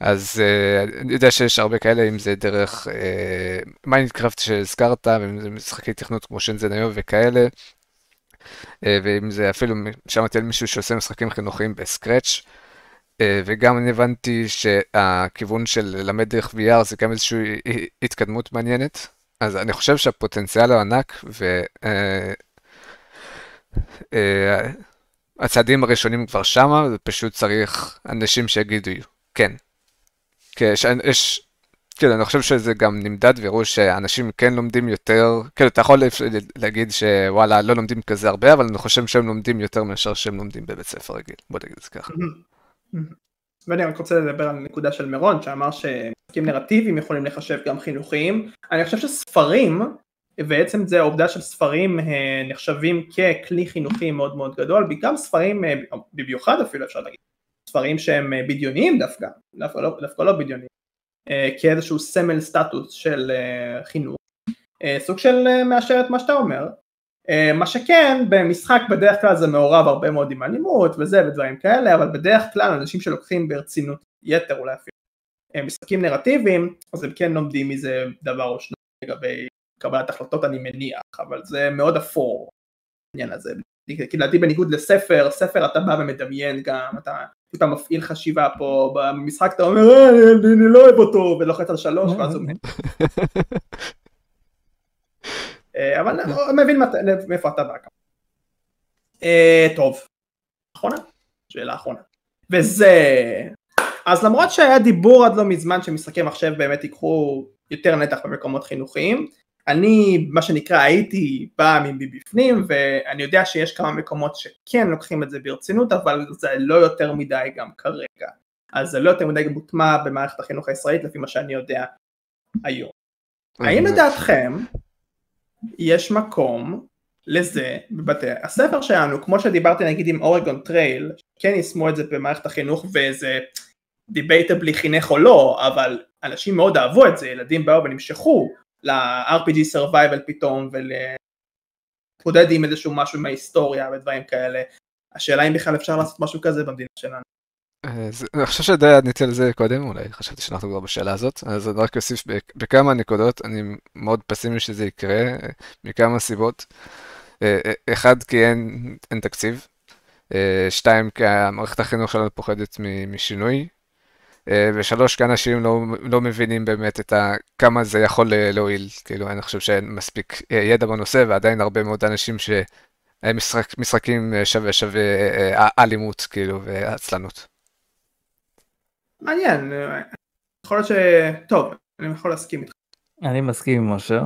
אז uh, אני יודע שיש הרבה כאלה, אם זה דרך מיינקראפט uh, שהזכרת, ואם זה משחקי תכנות כמו Shenzhen I/O וכאלה, אה, ואם זה אפילו, שמעתי על מישהו שעושה משחקים חינוכיים ב Scratch, אה, וגם אני הבנתי שהכיוון של ללמד דרך VR זה גם איזושהי התקדמות מעניינת, אז אני חושב שהפוטנציאל הוא ענק, והצעדים אה, הראשונים כבר שמה, ופשוט צריך אנשים שיגידו כן. יש כן, אני חושב שזה גם נמדד והראו שאנשים כן לומדים יותר, כן, אתה יכול להגיד שוואלה, לא לומדים כזה הרבה, אבל אני חושב שהם לומדים יותר מאשר שהם לומדים בבית ספר רגיל, בוא נגיד את זה ככה. ואני רק רוצה לדבר על נקודה של מירון, שאמר שמשחקים נרטיביים יכולים לחשב גם חינוכיים. אני חושב שספרים, בעצם זה העובדה של ספרים אה, נחשבים ככלי חינוכי מאוד מאוד גדול, בעיקר ספרים, אה, במיוחד אפילו אפשר להגיד, ספרים שהם אה, בדיוניים דווקא, דווקא לא, דווקא לא בדיוניים. כאיזשהו סמל סטטוס של חינוך, סוג של מאשר את מה שאתה אומר, מה שכן במשחק בדרך כלל זה מעורב הרבה מאוד עם אלימות וזה ודברים כאלה אבל בדרך כלל אנשים שלוקחים ברצינות יתר אולי אפילו משחקים נרטיביים אז הם כן לומדים מזה דבר או שניים לגבי קבלת החלטות אני מניח אבל זה מאוד אפור העניין הזה כי לדעתי בניגוד לספר ספר אתה בא ומדמיין גם אתה אתה מפעיל חשיבה פה במשחק אתה אומר אה, אני לא אוהב אותו ולוחץ על שלוש ואז הוא. אה, אבל אני מבין מאיפה אתה בא. אה, טוב, אחרונה? שאלה אחרונה. וזה... אז למרות שהיה דיבור עד לא מזמן שמשחקי מחשב באמת ייקחו יותר נתח במקומות חינוכיים, אני, מה שנקרא, הייתי בא מבפנים, ואני יודע שיש כמה מקומות שכן לוקחים את זה ברצינות, אבל זה לא יותר מדי גם כרגע. אז זה לא יותר מדי מוטמע במערכת החינוך הישראלית, לפי מה שאני יודע היום. האם לדעתכם יש מקום לזה בבתי הספר שלנו, כמו שדיברתי נגיד עם Oregon Trail, כן יישמו את זה במערכת החינוך וזה דיבייטבלי חינך או לא, אבל אנשים מאוד אהבו את זה, ילדים באו ונמשכו ל-RPG survival פתאום ולהתמודד עם איזשהו משהו עם ההיסטוריה ודברים כאלה. השאלה אם בכלל אפשר לעשות משהו כזה במדינה שלנו. אה, אני חושב שדי עניתי על זה קודם, אולי חשבתי שאנחנו כבר בשאלה הזאת, אז אני רק אוסיף בכמה נקודות, אני מאוד פסימי שזה יקרה, מכמה סיבות. אה, אה, אחד, כי אין, אין תקציב, שתיים, כי מערכת החינוך שלנו פוחדת משינוי, ושלוש, כי אנשים לא, לא מבינים באמת את ה, כמה זה יכול להועיל, כאילו אני חושב שאין מספיק ידע בנושא, ועדיין הרבה מאוד אנשים שהם משחק, משחקים שווה שווה אלימות, כאילו, ועצלנות. מעניין, יכול להיות ש... טוב, אני יכול להסכים איתך. אני מסכים עם משה.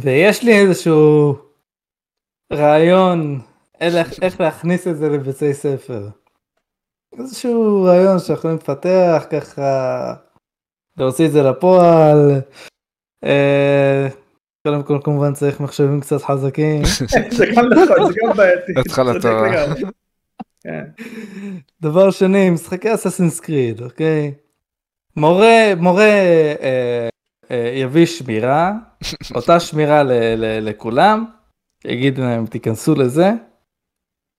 ויש לי איזשהו רעיון איך, איך להכניס את זה לבתי ספר. איזשהו רעיון שיכולים לפתח ככה, להוציא את זה לפועל. אה, קודם כל כמובן צריך מחשבים קצת חזקים. זה גם נכון, זה גם בעייתי. התחלה טובה. כן. דבר שני, משחקי אססינס קריד, אוקיי? מורה, מורה אה, אה, יביא שמירה, אותה שמירה ל, ל, לכולם, יגיד להם תיכנסו לזה,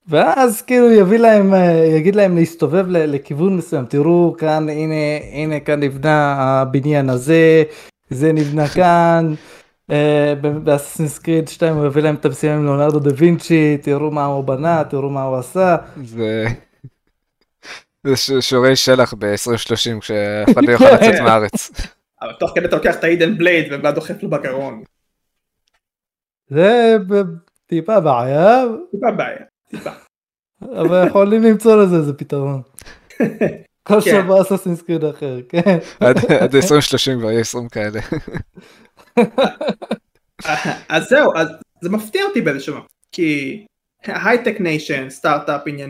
ואז כאילו יביא להם, אה, יגיד להם להסתובב לכיוון מסוים, תראו כאן, הנה, הנה כאן נבנה הבניין הזה, זה נבנה כאן. באססינס קריד 2 הוא הביא להם את המשימה עם ליאונרדו דה וינצ'י, תראו מה הוא בנה, תראו מה הוא עשה. זה... זה שיעורי שלח ב-2030 כשאף אחד לא יוכל לצאת מהארץ. אבל תוך כדי אתה לוקח את האידן בלייד ובא דוחף לו בגרון. זה טיפה בעיה. טיפה בעיה, טיפה. אבל יכולים למצוא לזה איזה פתרון. כל כן. שבוע אססינס קריד אחר, כן. עד 2030 כבר יהיה 20 כאלה. אז זהו, אז זה מפתיע אותי באיזשהו מקום, כי הייטק nation, סטארט-אפ nation,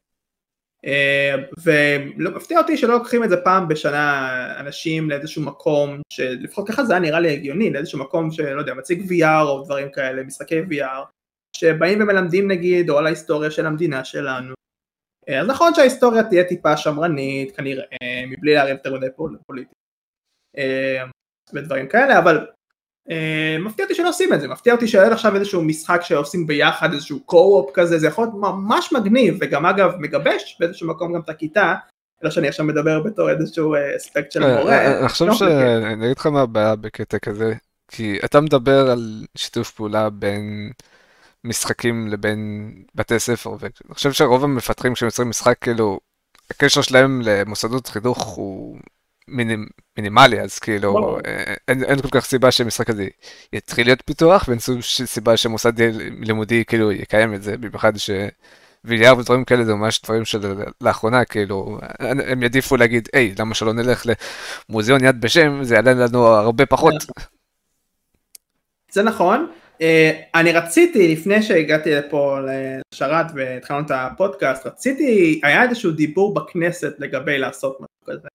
ומפתיע אותי שלא לוקחים את זה פעם בשנה אנשים לאיזשהו מקום, שלפחות ככה זה היה נראה לי הגיוני, לאיזשהו מקום שלא יודע, מציג VR או דברים כאלה, משחקי VR, שבאים ומלמדים נגיד, או על ההיסטוריה של המדינה שלנו. אה, אז נכון שההיסטוריה תהיה טיפה שמרנית, כנראה, מבלי לערב יותר מדי פוליטיקה. אה, ודברים כאלה, אבל מפתיע אותי שלא עושים את זה, מפתיע אותי שאין עכשיו איזשהו משחק שעושים ביחד, איזשהו קו-אופ כזה, זה יכול להיות ממש מגניב, וגם אגב מגבש באיזשהו מקום גם את הכיתה, אלא שאני עכשיו מדבר בתור איזשהו אספקט אה, של אה, מורה. אני חושב שאני אגיד לך מה הבעיה בקטע כזה, כי אתה מדבר על שיתוף פעולה בין משחקים לבין בתי ספר, ואני חושב שרוב המפתחים כשהם משחק, כאילו, הקשר שלהם למוסדות חינוך הוא מינימ, מינימלי, אז כאילו אה, אין, אין כל כך סיבה שהמשחק הזה יתחיל להיות פיתוח, ואין שום סיבה שמוסד לימודי כאילו יקיים את זה, במיוחד ש... ויליאר ודברים כאלה זה ממש דברים של לאחרונה, כאילו, הם יעדיפו להגיד, היי, למה שלא נלך למוזיאון יד בשם, זה יעלה לנו הרבה פחות. זה נכון. Uh, אני רציתי, לפני שהגעתי לפה לשרת והתחלנו את הפודקאסט, רציתי, היה איזשהו דיבור בכנסת לגבי לעשות משהו כזה.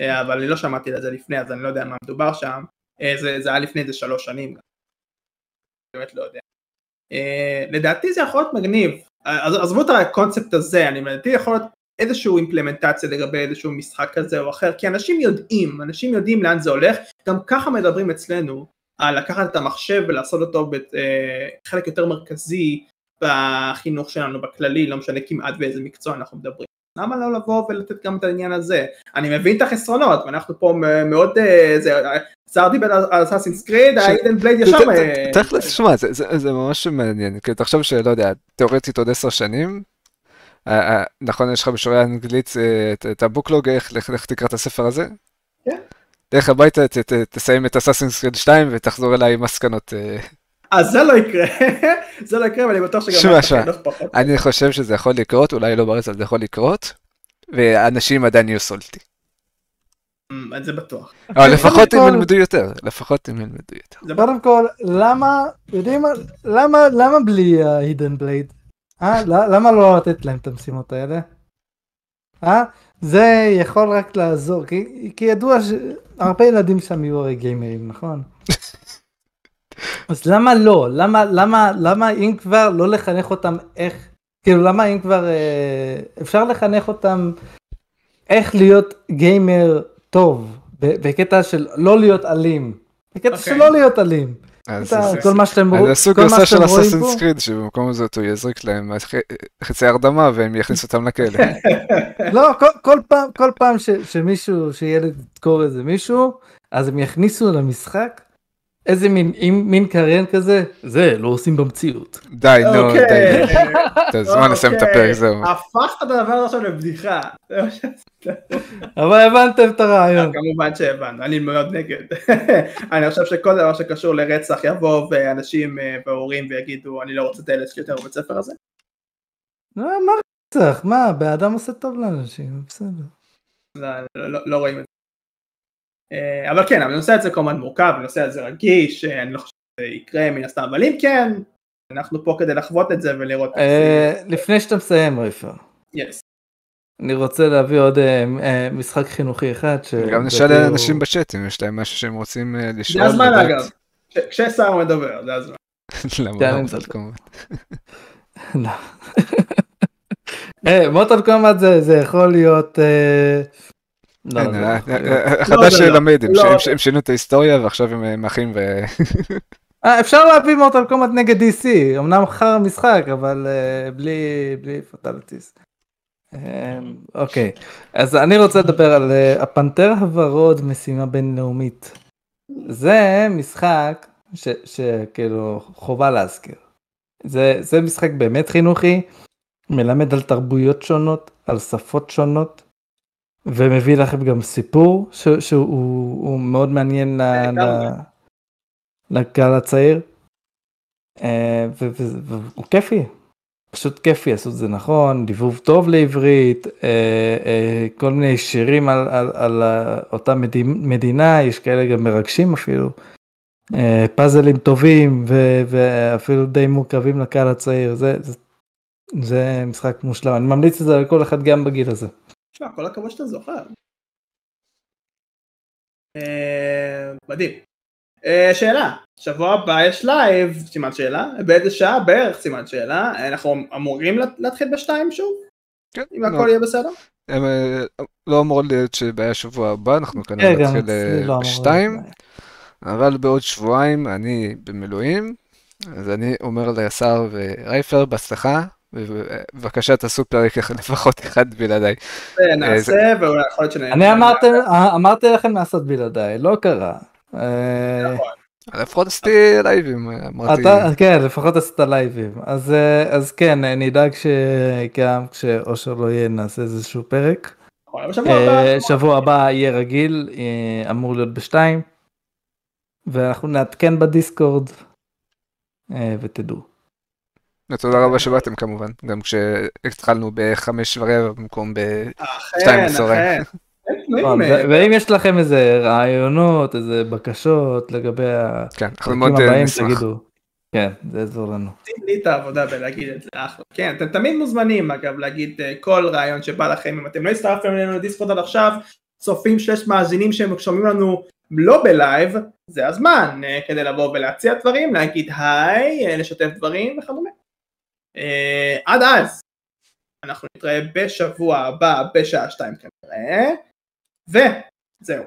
אה, אבל אני לא שמעתי על זה לפני אז אני לא יודע מה מדובר שם, אה, זה, זה היה לפני איזה שלוש שנים, באמת לא יודע. אה, לדעתי זה יכול להיות מגניב, עזבו את הקונספט הזה, אני לדעתי יכול להיות איזושהי אימפלמנטציה לגבי איזשהו משחק כזה או אחר, כי אנשים יודעים, אנשים יודעים לאן זה הולך, גם ככה מדברים אצלנו על לקחת את המחשב ולעשות אותו בחלק יותר מרכזי בחינוך שלנו בכללי, לא משנה כמעט באיזה מקצוע אנחנו מדברים. למה לא לבוא ולתת גם את העניין הזה? אני מבין את החסרונות, ואנחנו פה מאוד, אה, שר דיבר על אסאסינס קריד, האידן בלייד ישר... תכל'ס, שמע, זה ממש מעניין, כי תחשוב שלא יודע, תאורטית עוד עשר שנים, אה, אה, נכון, יש לך בשיעורי האנגלית את הבוקלוג, איך תקרא את הספר הזה? כן. לך הביתה, תסיים את אסאסינס קריד 2 ותחזור אליי עם מסקנות. אז זה לא יקרה, זה לא יקרה ואני בטוח שגם... שמע, שמע, אני חושב שזה יכול לקרות, אולי לא בארץ, אבל זה יכול לקרות, ואנשים עדיין יהיו סולטי. אמ, זה בטוח. אבל לפחות הם ילמדו יותר, לפחות הם ילמדו יותר. זה. קודם כל, למה, יודעים מה, למה, למה בלי ה-Hidden Blade? אה? למה לא לתת להם את המשימות האלה? אה? זה יכול רק לעזור, כי, כי ידוע שהרבה ילדים שם יהיו הרי גיימרים, נכון? אז למה לא? למה, למה, למה אם כבר לא לחנך אותם איך, כאילו למה אם כבר אה, אפשר לחנך אותם איך להיות גיימר טוב, ב- בקטע של לא להיות אלים, בקטע אוקיי. של לא להיות אלים. זה- כל מה שאתם רואים, כל מה גרסה של אסאסינס קריד שבמקום הזה הוא יזריק להם חצי הרדמה והם יכניסו אותם לכלא. לא, כל, כל פעם, כל פעם ש, שמישהו, שילד ידקור איזה מישהו, אז הם יכניסו למשחק איזה מין, עם, מין קריין כזה, זה לא עושים במציאות. די, נו, אוקיי. די. בוא נסיים את אוקיי. הפרק, זהו. הפכת את הדבר הזה עכשיו לבדיחה. אבל הבנתם את הרעיון. כמובן שהבנו, אני מאוד נגד. אני חושב שכל דבר שקשור לרצח יבוא ואנשים אה, והורים ויגידו אני לא רוצה את הילד שלי יותר בבית ספר הזה. לא, מה רצח? מה, באדם עושה טוב לאנשים, בסדר. לא, לא, לא, לא רואים את זה. אה, אבל כן, אבל הנושא הזה כמובן מורכב, הנושא הזה רגיש, אה, אני לא חושב שזה יקרה מן הסתם, אבל אם כן, אנחנו פה כדי לחוות את זה ולראות זה אה, לפני שאתה מסיים. Yes. אני רוצה להביא עוד אה, אה, משחק חינוכי אחד. גם נשאל לאנשים בצ'אט אם יש להם משהו שהם רוצים אה, לשאול. זה הזמן. אגב, כש- כששר מדבר, זה הזמן. למה לא צודק. כמובן. לא. אה, מוטל קומט זה זה יכול להיות... לא, לא חדש לא. למד, הם לא. ש- הם ש- הם שינו את ההיסטוריה ועכשיו הם אה, אחים ו... אה, אפשר להביא מוטל קומט נגד DC, אמנם חר משחק, אבל אה, בלי פטליטיס. אוקיי, אז אני רוצה לדבר על הפנתר הוורוד משימה בינלאומית. זה משחק שכאילו חובה להזכיר. זה, זה משחק באמת חינוכי, מלמד על תרבויות שונות, על שפות שונות, ומביא לכם גם סיפור ש, שהוא הוא מאוד מעניין ל, ל, לגמרי. לקהל הצעיר. אה, והוא כיפי, פשוט כיפי, עשו את זה נכון, דיבוב טוב לעברית, אה, אה, כל מיני שירים על, על, על אותה מדי- מדינה, יש כאלה גם מרגשים אפילו. אה, פאזלים טובים ו- ואפילו די מורכבים לקהל הצעיר, זה, זה, זה משחק מושלם, אני ממליץ את זה לכל אחד גם בגיל הזה. תשמע, כל הכבוד שאתה זוכר. אה, מדהים. אה, שאלה, שבוע הבא יש live, סימן שאלה, באיזה שעה בערך סימן שאלה, אנחנו אמורים לה- להתחיל בשתיים שוב, כן, אם הכל יהיה בסדר? הם, אה, לא אמור להיות שבעיה שבוע הבא, אנחנו כנראה כן, גם נתחיל לא בשתיים, אבל בעוד שבועיים אני במילואים, אז אני אומר לשר ורייפר בהצלחה, ובבקשה תעשו פרק אחד- לפחות אחד בלעדיי. נעשה, ואולי יכול להיות שנ... אני אמרתי, לכם לעשות בלעדיי, לא קרה. אה, לפחות עשיתי לייבים, אמרתי, אתה, כן, לפחות עשית לייבים. אז, אה, אז כן, נדאג שגם כשאושר לא יהיה נעשה איזשהו פרק. נכון, שבוע הבא, אה, יהיה רגיל, אה, אמור להיות בשתיים. ואנחנו נעדכן בדיסקורד, אה, ותדעו. תודה רבה שבאתם כמובן, גם כשהתחלנו בחמש ורבע במקום ב... שתיים אכן, בצהריים. ואם יש לכם איזה רעיונות, איזה בקשות לגבי כן, אנחנו הפרקים מאוד אה, הבאים, נשמח. תגידו. כן, זה יעזור לנו. לי את העבודה בלהגיד את זה, אחלה. כן, אתם תמיד מוזמנים אגב להגיד אה, כל רעיון שבא לכם, אם אתם לא הצטרפתם אלינו לדיסקורד עד עכשיו, צופים שיש מאזינים שהם שומעים לנו לא בלייב, זה הזמן אה, כדי לבוא ולהציע דברים, להגיד היי, לשתף דברים וכדומה. אה, עד אז, אנחנו נתראה בשבוע הבא בשעה שתיים כנראה, וזהו,